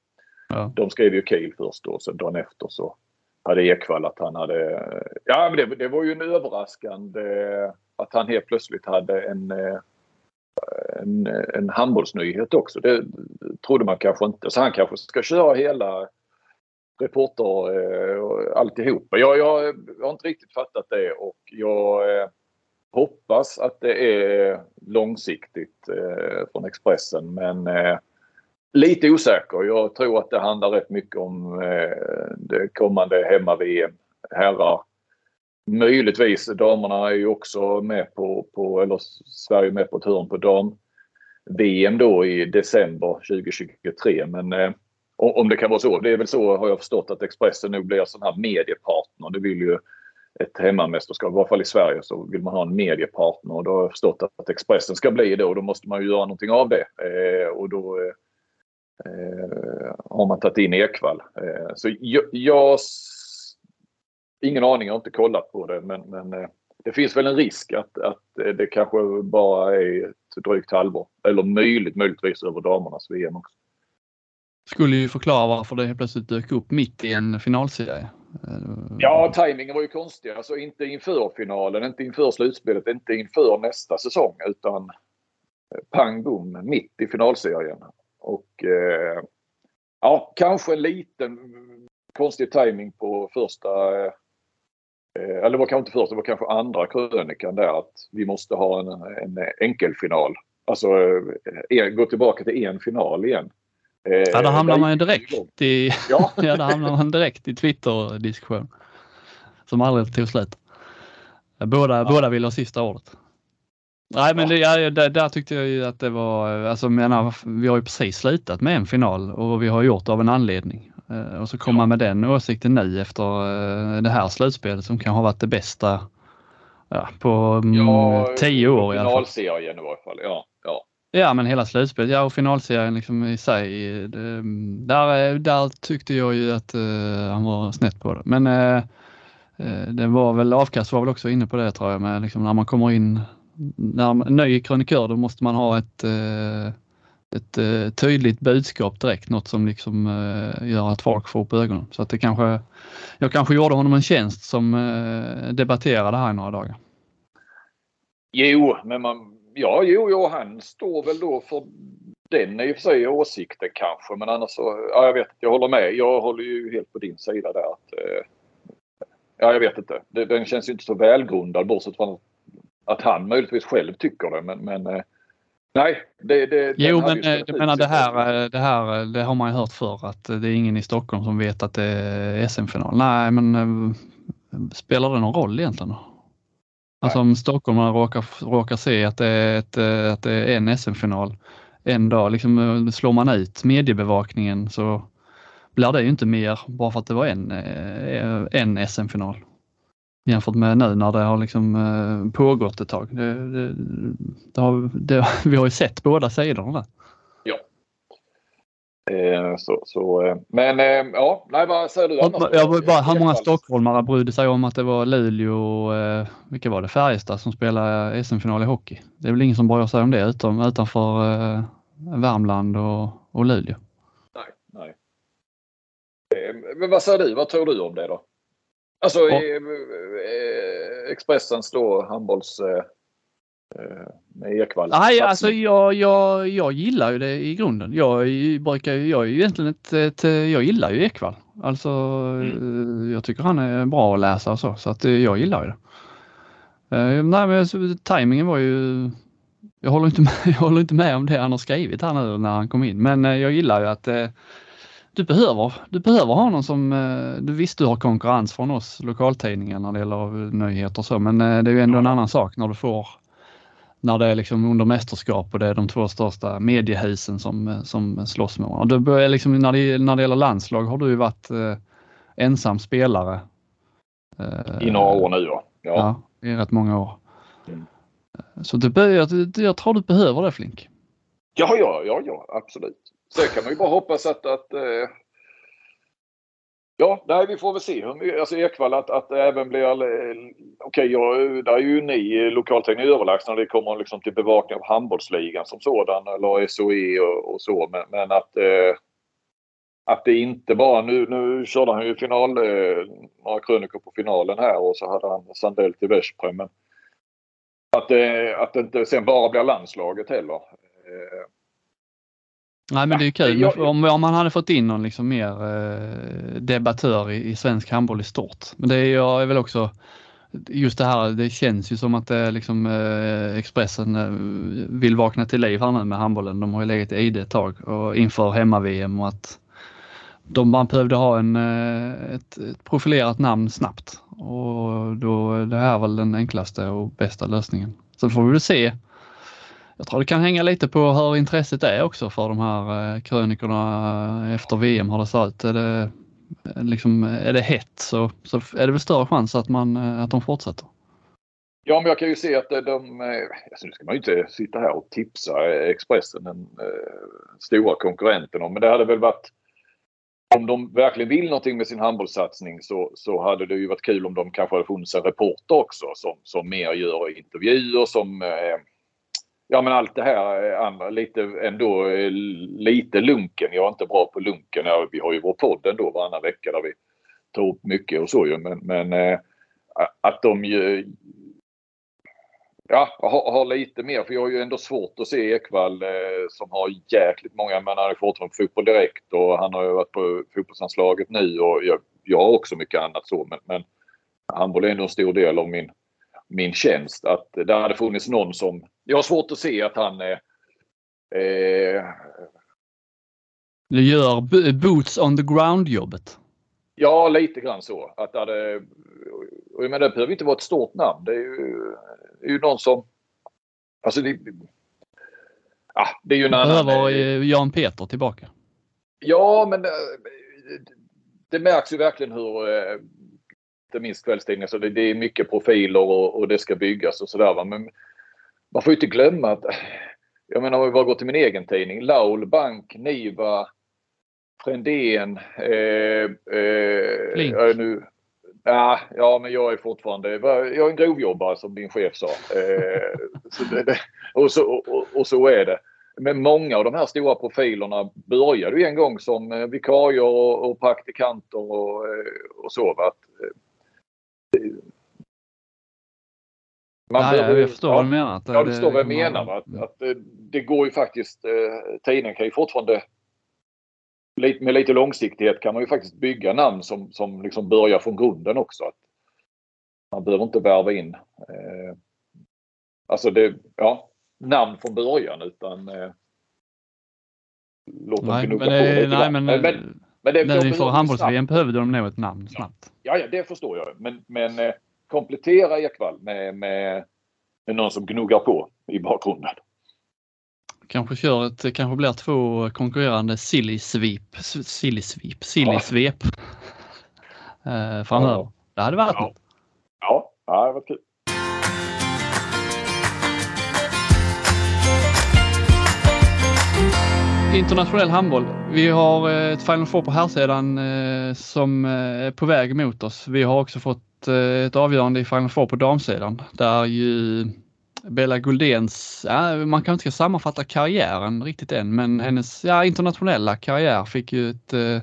Ja. De skrev ju Kiel först då, sen dagen efter så hade Ekvall att han hade... Ja, men det, det var ju en överraskande att han helt plötsligt hade en, en, en handbollsnyhet också. Det trodde man kanske inte. Så han kanske ska köra hela reporter eh, och alltihopa. Jag, jag, jag har inte riktigt fattat det och jag eh, hoppas att det är långsiktigt eh, från Expressen men eh, lite osäker. Jag tror att det handlar rätt mycket om eh, det kommande hemma-VM. Herrar. Möjligtvis damerna är ju också med på, på eller Sverige är med på ett hörn på dam-VM då i december 2023. Men eh, om det kan vara så. Det är väl så har jag förstått att Expressen nu blir sån här mediepartner. Det vill ju ett hemmamästerskap, i varje fall i Sverige så vill man ha en mediepartner och då har jag förstått att Expressen ska bli det och då måste man ju göra någonting av det. Eh, och då eh, eh, har man tagit in Ekvall. Eh, så jag, jag, Ingen aning, jag har inte kollat på det men, men eh, det finns väl en risk att, att eh, det kanske bara är ett drygt halvår. Eller möjligt, möjligtvis över damernas VM också. Skulle ju förklara varför det helt plötsligt dök upp mitt i en finalserie. Eh, ja, tajmingen var ju konstig. Alltså inte inför finalen, inte inför slutspelet, inte inför nästa säsong utan eh, pang bom mitt i finalserien. Och eh, ja, kanske en liten konstig timing på första eh, eller det var kanske inte första, det var kanske andra krönikan där att vi måste ha en, en enkelfinal. Alltså eh, gå tillbaka till en final igen. Eh, ja, då hamnar man ju direkt i, ja. ja, då hamnar man direkt i Twitter-diskussion. Som aldrig tog slut. Båda, ja. båda vill ha sista ordet. Nej men det, ja, där, där, tyckte jag ju att det var, alltså menar, vi har ju precis slutat med en final och vi har gjort det av en anledning. Eh, och så kommer man med den åsikten nu efter eh, det här slutspelet som kan ha varit det bästa ja, på mm, ja, tio år i alla fall. Finalserien i varje fall, ja ja. Men hela slutspelet, ja och finalserien liksom i sig. Det, där, där tyckte jag ju att uh, han var snett på det. Men uh, det var väl, avkast var väl också inne på det tror jag men liksom när man kommer in när man är ny krönikör då måste man ha ett, ett tydligt budskap direkt, något som liksom gör att folk får upp ögonen. Så att det kanske, jag kanske gjorde honom en tjänst som debatterade här i några dagar. Jo, men man, ja, jo, jo, han står väl då för den i och för sig åsikten kanske, men annars så, ja, jag vet jag håller med. Jag håller ju helt på din sida där. Att, ja, jag vet inte. Den känns ju inte så välgrundad bortsett från att han möjligtvis själv tycker det. Men, men eh, nej. Det, det, jo, men eh, jag menar det här, eh, det här det har man ju hört förr att det är ingen i Stockholm som vet att det är SM-final. Nej, men spelar det någon roll egentligen? Alltså om stockholmarna råkar, råkar se att det är, ett, att det är en SM-final en dag, liksom slår man ut mediebevakningen så blir det ju inte mer bara för att det var en, en SM-final jämfört med nu när det har liksom eh, pågått ett tag. Det, det, det har, vi har ju sett båda sidorna. Eh, så, så, eh, men eh, ja, nej vad säger du annars? Jag bara, hur många stockholmare brydde sig om att det var Luleå och vilka var det, Färjestad som spelade SM-final i hockey? Det är väl ingen som bryr sig om det utom, utanför Värmland och, och Luleå. Nej, nej. Men vad säger du? Vad tror du om det då? Alltså ja. eh, Expressen slår handbolls... Eh, eh, med Ekvall. Nej, alltså jag, jag, jag gillar ju det i grunden. Jag brukar jag är ju egentligen ett, ett, jag gillar ju Ekvall. Alltså mm. jag tycker han är bra att läsa och så, så att jag gillar ju det. Nej men tajmingen var ju jag håller, inte med, jag håller inte med om det han har skrivit här nu när han kom in men jag gillar ju att du behöver, du behöver ha någon som, eh, du visst du har konkurrens från oss lokaltidningar när det gäller nyheter och så, men eh, det är ju ändå en annan sak när du får när det är liksom under mästerskap och det är de två största mediehusen som, som slåss med varandra. Det liksom, när, det, när det gäller landslag har du ju varit eh, ensam spelare. Eh, I några år nu ja. Ja, ja i rätt många år. Mm. Så det, jag, jag tror du behöver det Flink. Ja, ja, ja, ja absolut. Sen kan man ju bara hoppas att, att eh, Ja, nej, vi får väl se. Alltså Ekvall att, att det även blir... Eh, okej, okay, där är ju ni lokaltekniker överlägsna när det kommer liksom till bevakning av handbollsligan som sådan eller SOE och, och så. Men, men att, eh, att det inte bara... Nu, nu körde han ju final, eh, några krönikor på finalen här och så hade han Sandell till Veszprem. Men att, eh, att det inte sen bara blir landslaget heller. Eh, Nej men det är kul jag, om, om man hade fått in någon liksom mer eh, debattör i, i svensk handboll i stort. Men det är, jag är väl också just det här, det känns ju som att det liksom, eh, Expressen eh, vill vakna till liv här nu med handbollen. De har ju legat i ide ett tag och inför hemma-VM och att de, man behövde ha en, eh, ett, ett, profilerat namn snabbt och då det här är väl den enklaste och bästa lösningen. Så får vi väl se jag tror det kan hänga lite på hur intresset är också för de här eh, krönikorna eh, efter VM har det ser ut. Är det, eh, liksom, är det hett så, så är det väl större chans att, man, att de fortsätter. Ja, men jag kan ju se att de... Alltså nu ska man ju inte sitta här och tipsa Expressen, den eh, stora konkurrenten. Men det hade väl varit... Om de verkligen vill någonting med sin handbollssatsning så, så hade det ju varit kul om de kanske hade funnits en reporter också som, som mer gör intervjuer som eh, Ja men allt det här eh, andra lite ändå eh, lite lunken. Jag är inte bra på lunken. Ja, vi har ju vår podd ändå varannan vecka där vi tar upp mycket och så ju. Men, men äh, att de ju ja, har, har, lite mer. För jag har ju ändå svårt att se Ekvall som har jäkligt många. Men han är fortfarande Fotboll Direkt och han har ju varit på fotbollsanslaget nu och jag, jag har också mycket annat så. Men, men handboll är ändå en stor del av min min tjänst. Att det hade funnits någon som... Jag har svårt att se att han... Eh, eh, du gör boots on the ground jobbet? Ja, lite grann så. Att det hade, och jag menar, det behöver inte vara ett stort namn. Det är ju, det är ju någon som... Alltså det, ja, det är ju en annan... Behöver eh, Jan Peter tillbaka? Ja, men det, det märks ju verkligen hur eh, inte minst kvällstidningar, så det, det, är mycket profiler och, och det ska byggas och sådär. Men man får ju inte glömma att, jag menar om vi bara går till min egen tidning, Laul, Bank, Niva, Frändén, eh, eh, nu, Ja, ja, men jag är fortfarande jag är en grovjobbare som din chef sa. Eh, så det, och, så, och, och, så är det. Men många av de här stora profilerna började ju en gång som eh, vikarier och, och praktikanter och, eh, och så. Va? Man ja, behöver, jag förstår ja, vad du menar. Ja, du förstår vad jag menar. Va? Att, att det, det, går ju faktiskt, eh, tidningen kan ju fortfarande med lite långsiktighet kan man ju faktiskt bygga namn som, som liksom börjar från grunden också. Att man behöver inte värva in eh, alltså det, ja, namn från början utan eh, låt dem gnugga på lite nej, men, men, men det, När inför handbolls-VM behövde de nog ett namn snabbt. Ja, ja, det förstår jag. Men, men eh, komplettera Ekvall med, med, med någon som gnuggar på i bakgrunden. Kanske kör ett, kanske blir två konkurrerande silly sweep, silly sweep, silly svep eh, framöver. Ja. Det hade varit ja. något. Ja, det hade varit kul. Internationell handboll. Vi har eh, ett Final Four på herrsidan eh, som eh, är på väg mot oss. Vi har också fått ett avgörande i Final Four på damsidan där ju Bella Guldens, ja, man kanske inte ska sammanfatta karriären riktigt än, men hennes ja, internationella karriär fick ju ett eh,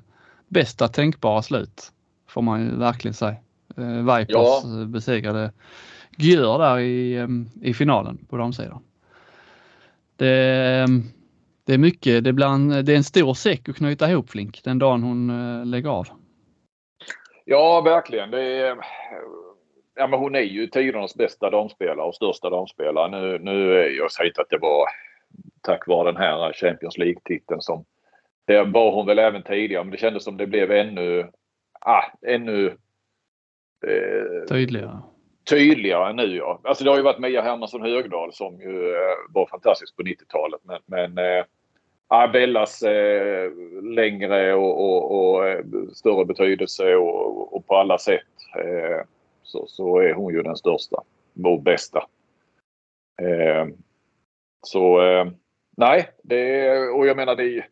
bästa tänkbara slut. Får man ju verkligen säga. Eh, Vipers ja. besegrade Gjör där i, i finalen på damsidan. Det, det är mycket, det, en, det är en stor säck att knyta ihop Flink den dagen hon äh, lägger av. Ja, verkligen. Det är, ja, men hon är ju tidernas bästa damspelare och största damspelare. Nu, nu, jag säger inte att det var tack vare den här Champions League-titeln som det var hon väl även tidigare, men det kändes som det blev ännu, ah, ännu eh, tydligare. tydligare än nu. Ja. Alltså det har ju varit Mia Hermansson Högdahl som ju eh, var fantastisk på 90-talet. Men, men eh, Bellas eh, längre och, och, och, eh, större betydelse och, och på alla sätt eh, så, så, är hon ju den största och bästa. Eh, så eh, nej, det, och jag menar det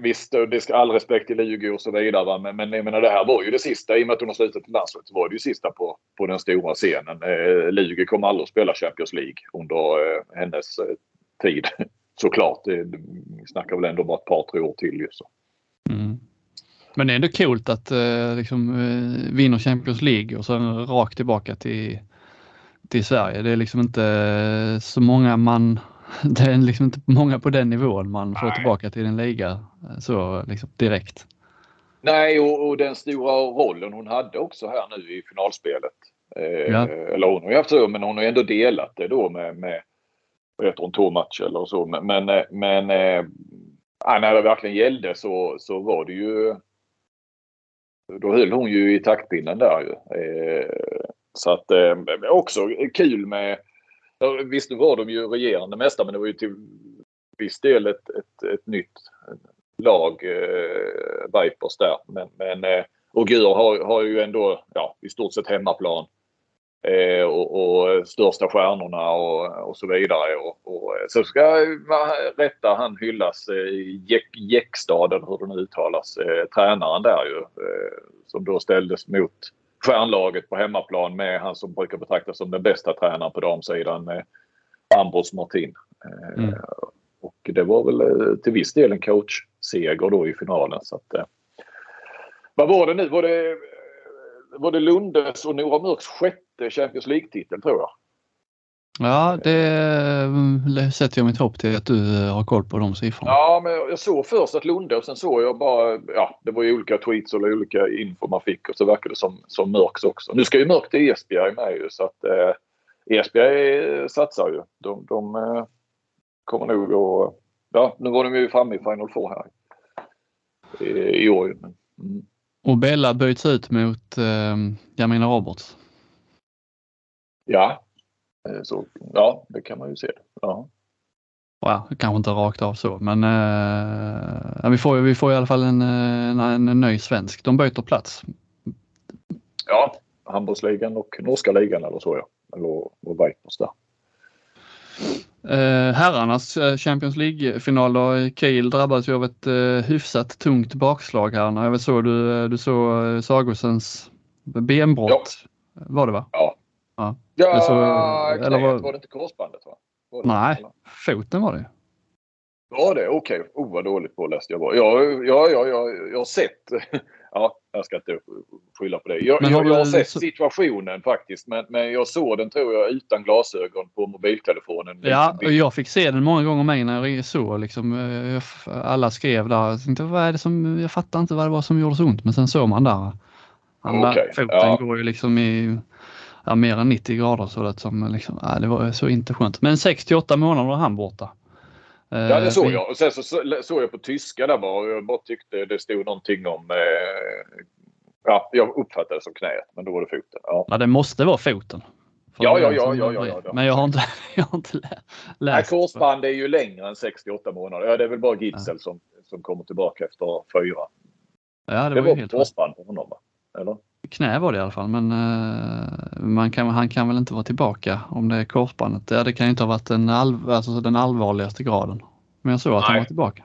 Visst, det ska all respekt till Lugi och så vidare. Va? Men, men jag menar, det här var ju det sista. I och med att hon har slutat i landslaget så var det ju sista på, på den stora scenen. Eh, Lugi kommer aldrig att spela Champions League under eh, hennes eh, tid. Såklart. Det, vi snackar väl ändå bara ett par, tre år till. Ju, så. Mm. Men det är ändå coolt att eh, liksom, eh, vinna Champions League och sen rakt tillbaka till, till Sverige. Det är liksom inte så många man det är liksom inte många på den nivån man får Nej. tillbaka till en liga eh, så liksom direkt. Nej, och, och, den stora rollen hon hade också här nu i finalspelet. Eh, ja. Eller hon har ju haft så, men hon har ändå delat det då med, med vad heter hon, Tomac eller så. Men, men, eh, men eh, ah, när det verkligen gällde så, så var det ju då höll hon ju i taktpinnen där ju. Eh, så att eh, också kul med Visst, nu var de ju regerande mästare men det var ju till viss del ett, ett, ett nytt lag, eh, Vipers där. Men, men och Gur har, har ju ändå ja, i stort sett hemmaplan. Eh, och, och, största stjärnorna och, och så vidare. Och, och, så ska rätta han hyllas i Jäck, Jäckstaden, hur det nu uttalas, eh, tränaren där ju. Eh, som då ställdes mot stjärnlaget på hemmaplan med han som brukar betraktas som den bästa tränaren på damsidan, med Ambros Martin. Eh, mm. Och det var väl eh, till viss del en coachseger då i finalen. Så att, eh, vad var det nu? Var det, var det Lundes och Nora Mörks sjätte Champions League-titel tror jag? Ja, det eh, sätter jag mitt hopp till att du eh, har koll på de siffrorna. Ja, men jag såg först att Lunde och sen såg jag bara, ja, det var ju olika tweets och olika info man fick och så verkade det som, som Mörks också. Nu ska ju Mörk till Esbjerg med ju så att eh, Esbjerg satsar ju. De, de eh, kommer nog att, ja, nu var de ju framme i Final Four här i, i år. Men, mm. Och Bella byts ut mot eh, Jamina Roberts. Ja, Eh, så ja, det kan man ju se. Ja. Ja, kanske inte rakt av så, men eh, vi, får, vi får i alla fall en, en, en ny svensk. De byter plats. Ja, handbollsligan och norska ligan eller så ja. Eller och Vipers där. Eh, herrarnas eh, Champions League-final då. Kiel drabbades ju av ett eh, hyfsat tungt bakslag här. Jag såg du, du såg eh, Sagosens benbrott. Ja. Var det va? Ja, Ja, ja så, eller var... var det inte korsbandet? Va? Nej, eller? foten var det. Var det? Okej. Okay. Oh, vad dåligt påläst jag var. Ja, ja, ja, ja, jag har sett. Ja, jag ska inte skylla på det. Jag, jag, jag har sett situationen faktiskt. Men, men jag såg den tror jag utan glasögon på mobiltelefonen. Ja, och jag fick se den många gånger med när jag såg liksom. Eh, alla skrev där. Jag, tänkte, vad är det som, jag fattar inte vad det var som gjorde så ont. Men sen såg man där. Han okay. foten ja. går ju liksom i ja, mer än 90 grader så det som liksom, ja, det var så inte skönt. Men 68 månader var han borta. Ja det såg eh, jag. Och sen så såg jag på tyska där bara och jag bara tyckte det stod någonting om eh, Ja, jag uppfattade det som knät men då var det foten. Ja, ja det måste vara foten. Ja, ja, ja, ja, ja, ja, Men jag har inte, jag har inte läst. Nej, korsband är ju längre än 68 månader. Ja, det är väl bara Gitzel ja. som, som kommer tillbaka efter fyra. Ja, det, det var, var helt korsband på honom va? Eller? Knä var det i alla fall, men uh, man kan, han kan väl inte vara tillbaka om det är korsbandet. Ja, det kan ju inte ha varit den, all, alltså den allvarligaste graden. Men jag såg att nej. han var tillbaka.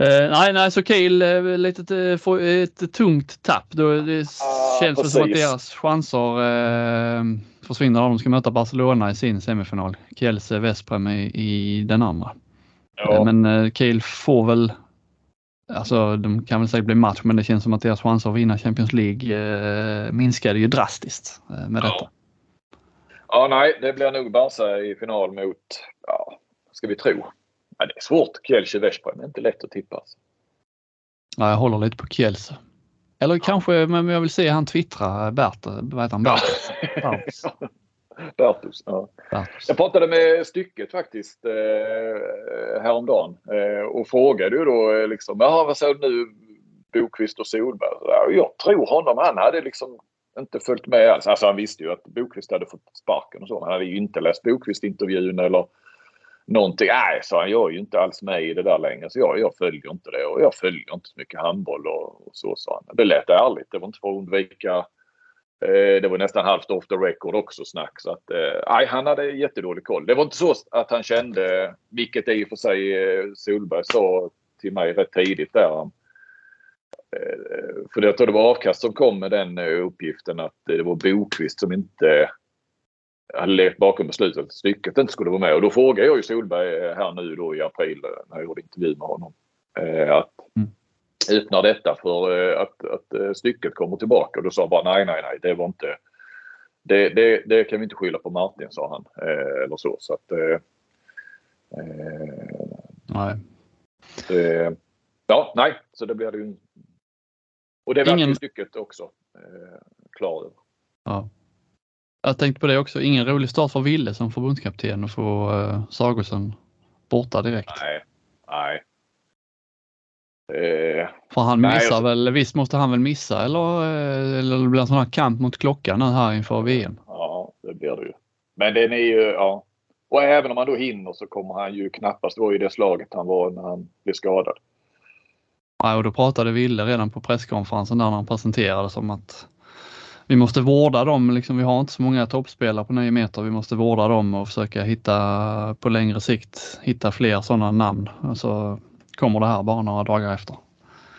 Uh, nej, nej, så Kiel uh, lite uh, ett tungt tapp. Då det känns precis. som att deras chanser uh, försvinner. De ska möta Barcelona i sin semifinal. Kielse Vesprem i, i den andra. Ja. men Kiel får väl Alltså de kan väl säkert bli match men det känns som att deras chanser att vinna Champions League eh, minskade ju drastiskt eh, med detta. Ja, nej, det blir nog Barca i final mot, ja, ska vi tro. Ja, det är svårt. Kielce Veszprem är inte lätt att tippa. Alltså. Ja, jag håller lite på Kielce. Eller kanske, men jag vill se han twittra, Bert, vad heter han? Bert. Bertus. Ja. Bertus. Jag pratade med Stycket faktiskt eh, häromdagen eh, och frågade ju då eh, liksom, vad säger du nu Bokvist och Solberg? Ja, jag tror honom, han hade liksom inte följt med alls. Alltså han visste ju att Bokvist hade fått sparken och så. Han hade ju inte läst Bokvist-intervjun eller någonting. Nej, så han. Jag är ju inte alls med i det där längre. Så jag, jag följer inte det. Och jag följer inte så mycket handboll och, och så, sa han. Det lät ärligt. Det var inte för att undvika Eh, det var nästan halvt off the record också snack. Så att, eh, han hade jättedålig koll. Det var inte så att han kände, vilket i och för sig eh, Solberg sa till mig rätt tidigt där. Eh, för jag tror det var Avkast som kom med den eh, uppgiften att det var Bokvist som inte hade levt bakom beslutet att stycket inte skulle vara med. Och då frågade jag ju Solberg här nu då i april när jag gjorde intervju med honom. Att mm öppnar detta för att, att stycket kommer tillbaka? Och då sa han bara nej, nej, nej, det var inte det, det, det, kan vi inte skylla på Martin, sa han. eller så. så att, eh, nej. Det, ja, nej, så det blir det ju och det verkar Ingen... stycket också eh, klar över. Ja. Jag tänkte på det också. Ingen rolig start för Ville som förbundskapten och få eh, Sagosen borta direkt. Nej, nej. Eh, för han nej, missar jag... väl, visst måste han väl missa eller, eh, eller det blir en sån här kamp mot klockan nu här inför VM? Ja, det blir det ju. Men den är ju, ja. Och även om han då hinner så kommer han ju knappast vara i det slaget han var när han blev skadad. Ja, och då pratade Ville redan på presskonferensen där när han presenterade som att vi måste vårda dem. Liksom, vi har inte så många toppspelare på 9 meter. Vi måste vårda dem och försöka hitta på längre sikt hitta fler sådana namn. Och så kommer det här bara några dagar efter.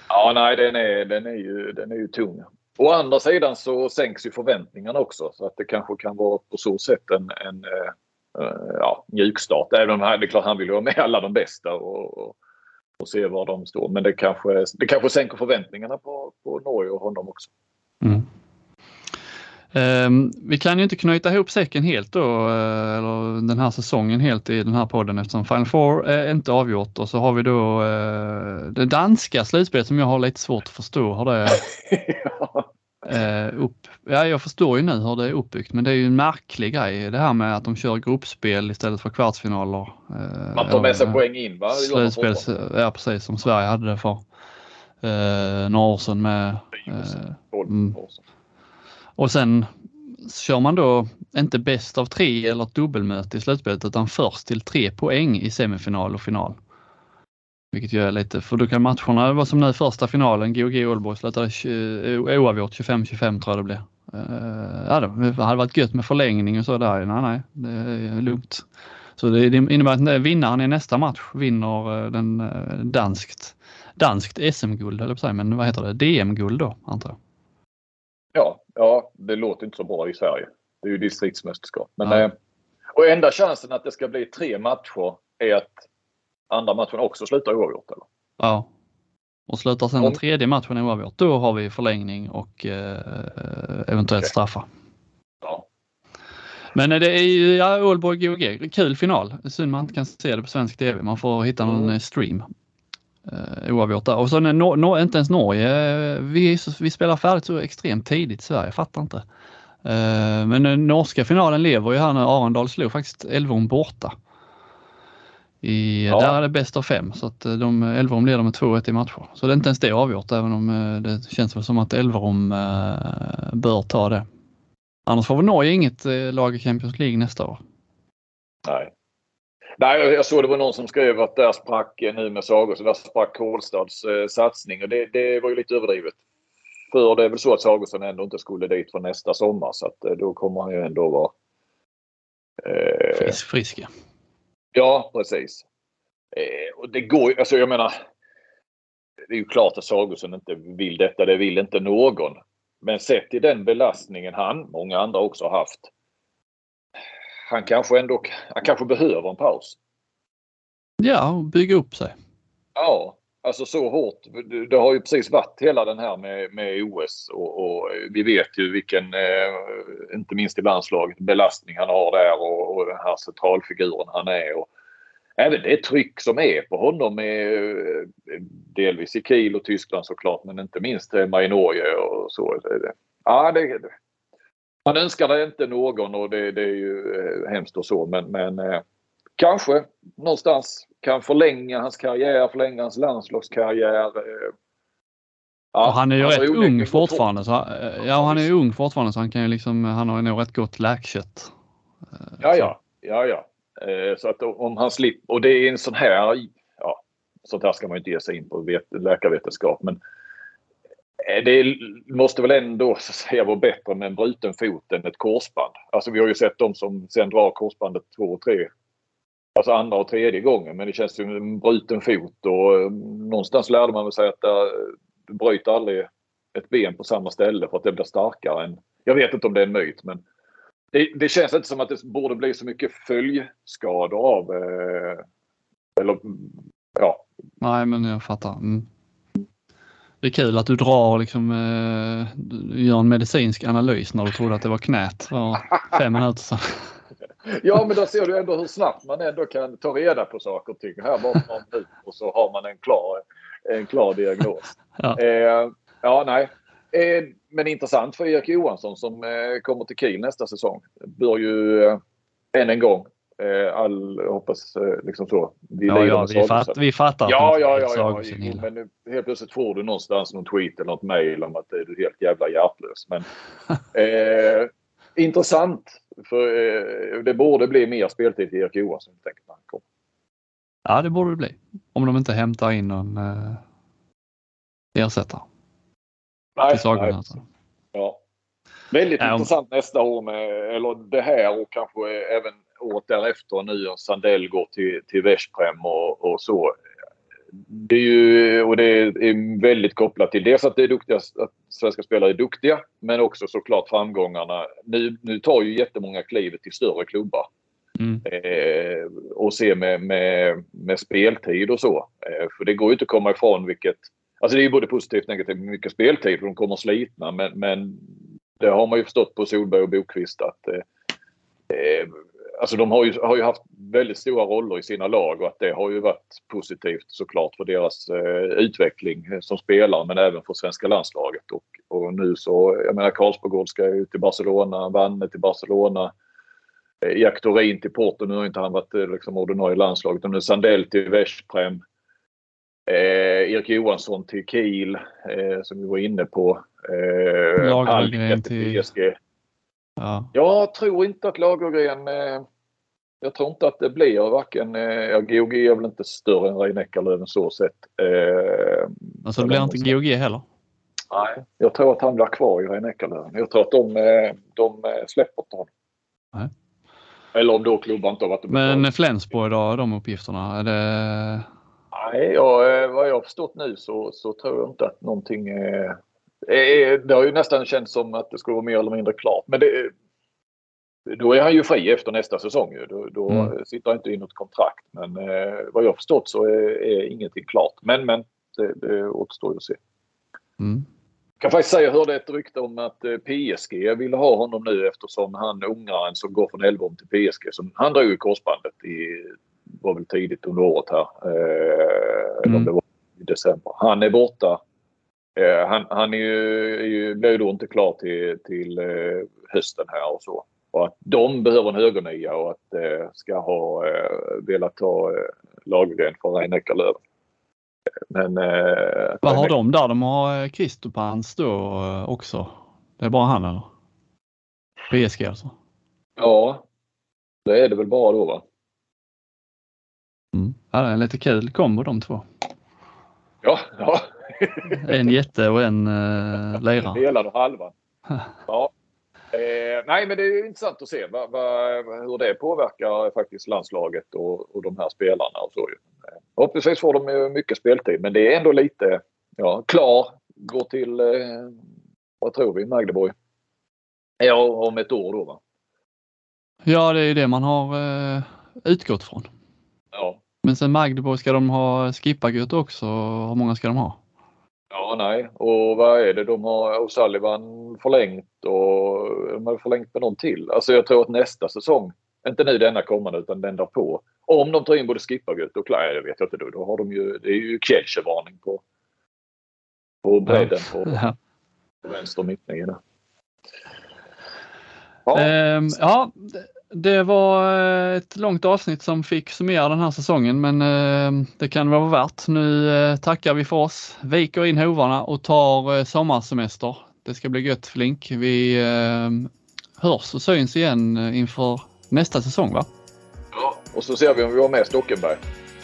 Ja, nej, den är, den är, ju, den är ju tung. Å andra sidan så sänks ju förväntningarna också så att det kanske kan vara på så sätt en, en uh, ja, mjukstart. Även om han, det är klart han vill ha med alla de bästa och, och och se var de står. Men det kanske, det kanske sänker förväntningarna på, på Norge och honom också. Mm. Um, vi kan ju inte knyta ihop säcken helt då, uh, eller den här säsongen helt i den här podden eftersom Final Four är inte avgjort och så har vi då uh, det danska slutspelet som jag har lite svårt att förstå. Har det, ja. uh, upp, ja, jag förstår ju nu hur det är uppbyggt men det är ju en märklig grej det här med att de kör gruppspel istället för kvartsfinaler. Eh, Man tar med sig poäng in va? Slutspel, ja precis som Sverige hade det för eh, några år sedan med. Eh. Och sen kör man då inte bäst av tre eller ett dubbelmöte i slutspelet utan först till tre poäng i semifinal och final. Vilket gör lite, för då kan matcherna vara som nu första finalen, GOG Ålborg slutade eh, oavgjort 25-25 tror jag det blev. Uh, ja, det hade varit gött med förlängning och så där. Nej, nej, det är lugnt. Så det, innebär att vinnaren i nästa match vinner eh, den eh, danskt, danskt SM-guld, eller på men vad heter det, DM-guld då antar jag. Ja, ja, det låter inte så bra i Sverige. Det är ju distriktsmästerskap. Men, ja. och enda chansen att det ska bli tre matcher är att andra matchen också slutar oavgjort? Eller? Ja. Och slutar sen den tredje matchen oavgjort, då har vi förlängning och eh, eventuellt okay. straffar. Ja. Men det är ju ja, Ålborg GOG, kul final. Synd man inte kan se det på svensk TV. Man får hitta någon mm. stream. Uh, oavgjort där. Och så no, no, inte ens Norge. Vi, vi spelar färdigt så extremt tidigt i Sverige, jag fattar inte. Uh, men den norska finalen lever ju här när Arendal slog faktiskt Elverum borta. I, ja. Där är det bäst av fem så att eh, de, Elverum leder med 2-1 i matcher. Så det är inte ens det avgjort även om eh, det känns väl som att Elverum eh, bör ta det. Annars får väl Norge inget lag i Champions League nästa år. Nej. Nej, jag såg det var någon som skrev att där sprack nu med Sagos, där sprack Kolstads eh, satsning och det, det, var ju lite överdrivet. För det är väl så att Sagosen ändå inte skulle dit för nästa sommar så att eh, då kommer han ju ändå vara eh, frisk. frisk ja. Ja, precis. Eh, och det går ju, alltså jag menar. Det är ju klart att Sagosen inte vill detta, det vill inte någon. Men sett i den belastningen han, många andra också haft. Han kanske ändå, han kanske behöver en paus. Ja, bygga upp sig. Ja, alltså så hårt. Det har ju precis varit hela den här med, med OS och, och vi vet ju vilken, eh, inte minst i landslaget, belastning han har där och, och den här centralfiguren han är. Och även det tryck som är på honom med eh, delvis i Kiel och Tyskland såklart men inte minst hemma i Norge och så. Ja, det, man önskar det inte någon och det, det är ju eh, hemskt och så men, men eh, kanske någonstans kan förlänga hans karriär, förlänga hans landslagskarriär. Ja, och han är ju rätt ung fortfarande. Så, ja, han är ung fortfarande så han kan ju liksom, han har ju nog rätt gott läkkött. Ja, ja, ja, ja. Så att om han slipper, och det är en sån här, ja, sånt här ska man ju inte ge sig in på läkarvetenskap, men Eh, det måste väl ändå så att säga vara bättre med en bruten fot än ett korsband. Alltså vi har ju sett de som sen drar korsbandet två och tre Alltså andra och tredje gången men det känns som en bruten fot och eh, någonstans lärde man sig att du eh, bryter aldrig ett ben på samma ställe för att det blir starkare än... Jag vet inte om det är en myt men det, det känns inte som att det borde bli så mycket följskador av... Eh, eller ja. Nej men jag fattar. Mm. Det är kul att du drar liksom, eh, gör en medicinsk analys när du trodde att det var knät för fem minuter sedan. Ja, men då ser du ändå hur snabbt man ändå kan ta reda på saker och ting. Här bara någon minut och så har man en klar, en klar diagnos. Ja, eh, ja nej. Eh, men intressant för Erik Johansson som eh, kommer till Kiel nästa säsong. Bör ju eh, än en gång eh, all, hoppas eh, liksom så. Vi, ja, ja, vi, fatt, vi fattar. Ja, ja, ja, ja, ja. Men nu, helt plötsligt får du någonstans någon tweet eller något mail om att du är helt jävla hjärtlös. Men eh, intressant. För eh, det borde bli mer speltid till Erik Johansson. Tänker man. Ja, det borde det bli. Om de inte hämtar in någon eh, ersättare. Nej, nej. Ja. Väldigt ja, intressant om... nästa år med, eller det här och kanske även året därefter nu. Sandell går till, till Veszprem och, och så det är ju, och det är väldigt kopplat till dels att det är duktiga, att svenska spelare är duktiga, men också såklart framgångarna. Nu, nu tar ju jättemånga klivet till större klubbar. Mm. Eh, och se med, med, med speltid och så. Eh, för det går ju inte att komma ifrån vilket... Alltså det är ju både positivt och negativt med mycket speltid för de kommer slitna men, men det har man ju förstått på Solberg och Bokvist att eh, eh alltså de har ju, har ju haft väldigt stora roller i sina lag och att det har ju varit positivt såklart för deras eh, utveckling som spelare men även för svenska landslaget. Och, och nu så, jag menar Karlsborgård ska ju till Barcelona, Vanne till Barcelona. Eh, Jack Thorin till Porto, nu har inte han varit eh, liksom, ordinarie landslaget. Och nu Sandell till Veszprem. Eh, Erik Johansson till Kiel eh, som vi var inne på. Eh, Lagergren till PSG. Ja. Jag tror inte att Lagergren... Eh, jag tror inte att det blir varken... Eh, ja, GOG är väl inte större än Rein Eckerlöven så sett. Eh, alltså det blir inte GOG heller? Nej, jag tror att han blir kvar i Rein Eckerlöven. Jag tror att de, eh, de eh, släpper inte honom. Nej. Eller om då klubbar inte har varit Men Flensburg då, de uppgifterna? Är det... Nej, ja, vad jag har förstått nu så, så tror jag inte att någonting Eh, det har ju nästan känts som att det skulle vara mer eller mindre klart. Men det, då är han ju fri efter nästa säsong. Då, då mm. sitter han inte i något kontrakt. Men eh, vad jag har förstått så är, är ingenting klart. Men, men det, det återstår ju att se. Mm. Jag kan faktiskt säga jag hörde ett rykte om att eh, PSG ville ha honom nu eftersom han ungraren som går från Elfsborg till PSG. Som, han drog ju korsbandet i, var väl tidigt under året här. Eh, mm. Eller det var i december. Han är borta Eh, han, han är ju, är ju, blir ju då inte klar till, till eh, hösten här och så. Och att de behöver en högernia och att eh, ska ha eh, velat ta eh, Lagergren för Rein Eckerlöven. Men... Eh, Vad har de där? De har Kristopans eh, då eh, också. Det är bara han eller? PSG alltså? Ja, det är det väl bara då va? Mm. Ja, det är en lite kul kombo de två. Ja, ja en jätte och en uh, lera. Delad och halva. Ja. Eh, nej, men det är intressant att se va, va, hur det påverkar faktiskt landslaget och, och de här spelarna. Och så. Eh, får de mycket speltid, men det är ändå lite ja, klar. Går till, eh, vad tror vi, Magdeborg? Ja, om ett år då va? Ja, det är det man har eh, utgått från. Ja. Men sen Magdeborg, ska de ha skippagut också? Hur många ska de ha? Ja, nej. Och vad är det? De har O'Sullivan förlängt och de har förlängt med någon till. Alltså jag tror att nästa säsong, inte nu denna kommande utan den därpå. Om de tar in både Skippagut och Claire, det vet jag inte då. Då har de ju, det är ju Kielce-varning på, på bredden på, ja. på vänster mittlinje. Ja. Um, ja, det var eh, ett långt avsnitt som fick summera den här säsongen men eh, det kan vara värt. Nu eh, tackar vi för oss, viker in hovarna och tar sommarsemester. Det ska bli gött Flink. Vi hörs och syns igen inför nästa säsong va? Ja, och så ser vi om vi har med Stockenberg.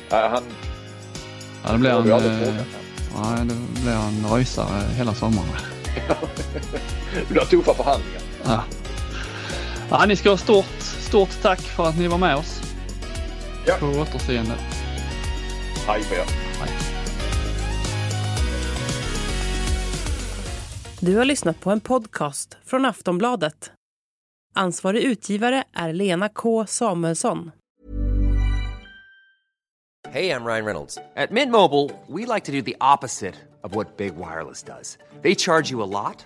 han... Ja, det blir en, ja, det blir en rysare hela sommaren. det blir tuffa förhandlingar. Ja. ja, ni ska ha stort Stort tack för att ni var med oss. Ja. På återseende. Hej på er. Hej. Du har lyssnat på en podcast från Aftonbladet. Ansvarig utgivare är Lena K Samuelsson. Hej, jag Ryan Reynolds. På Mint Mobile, we like to do the opposite of what Big Wireless does. They charge you a lot.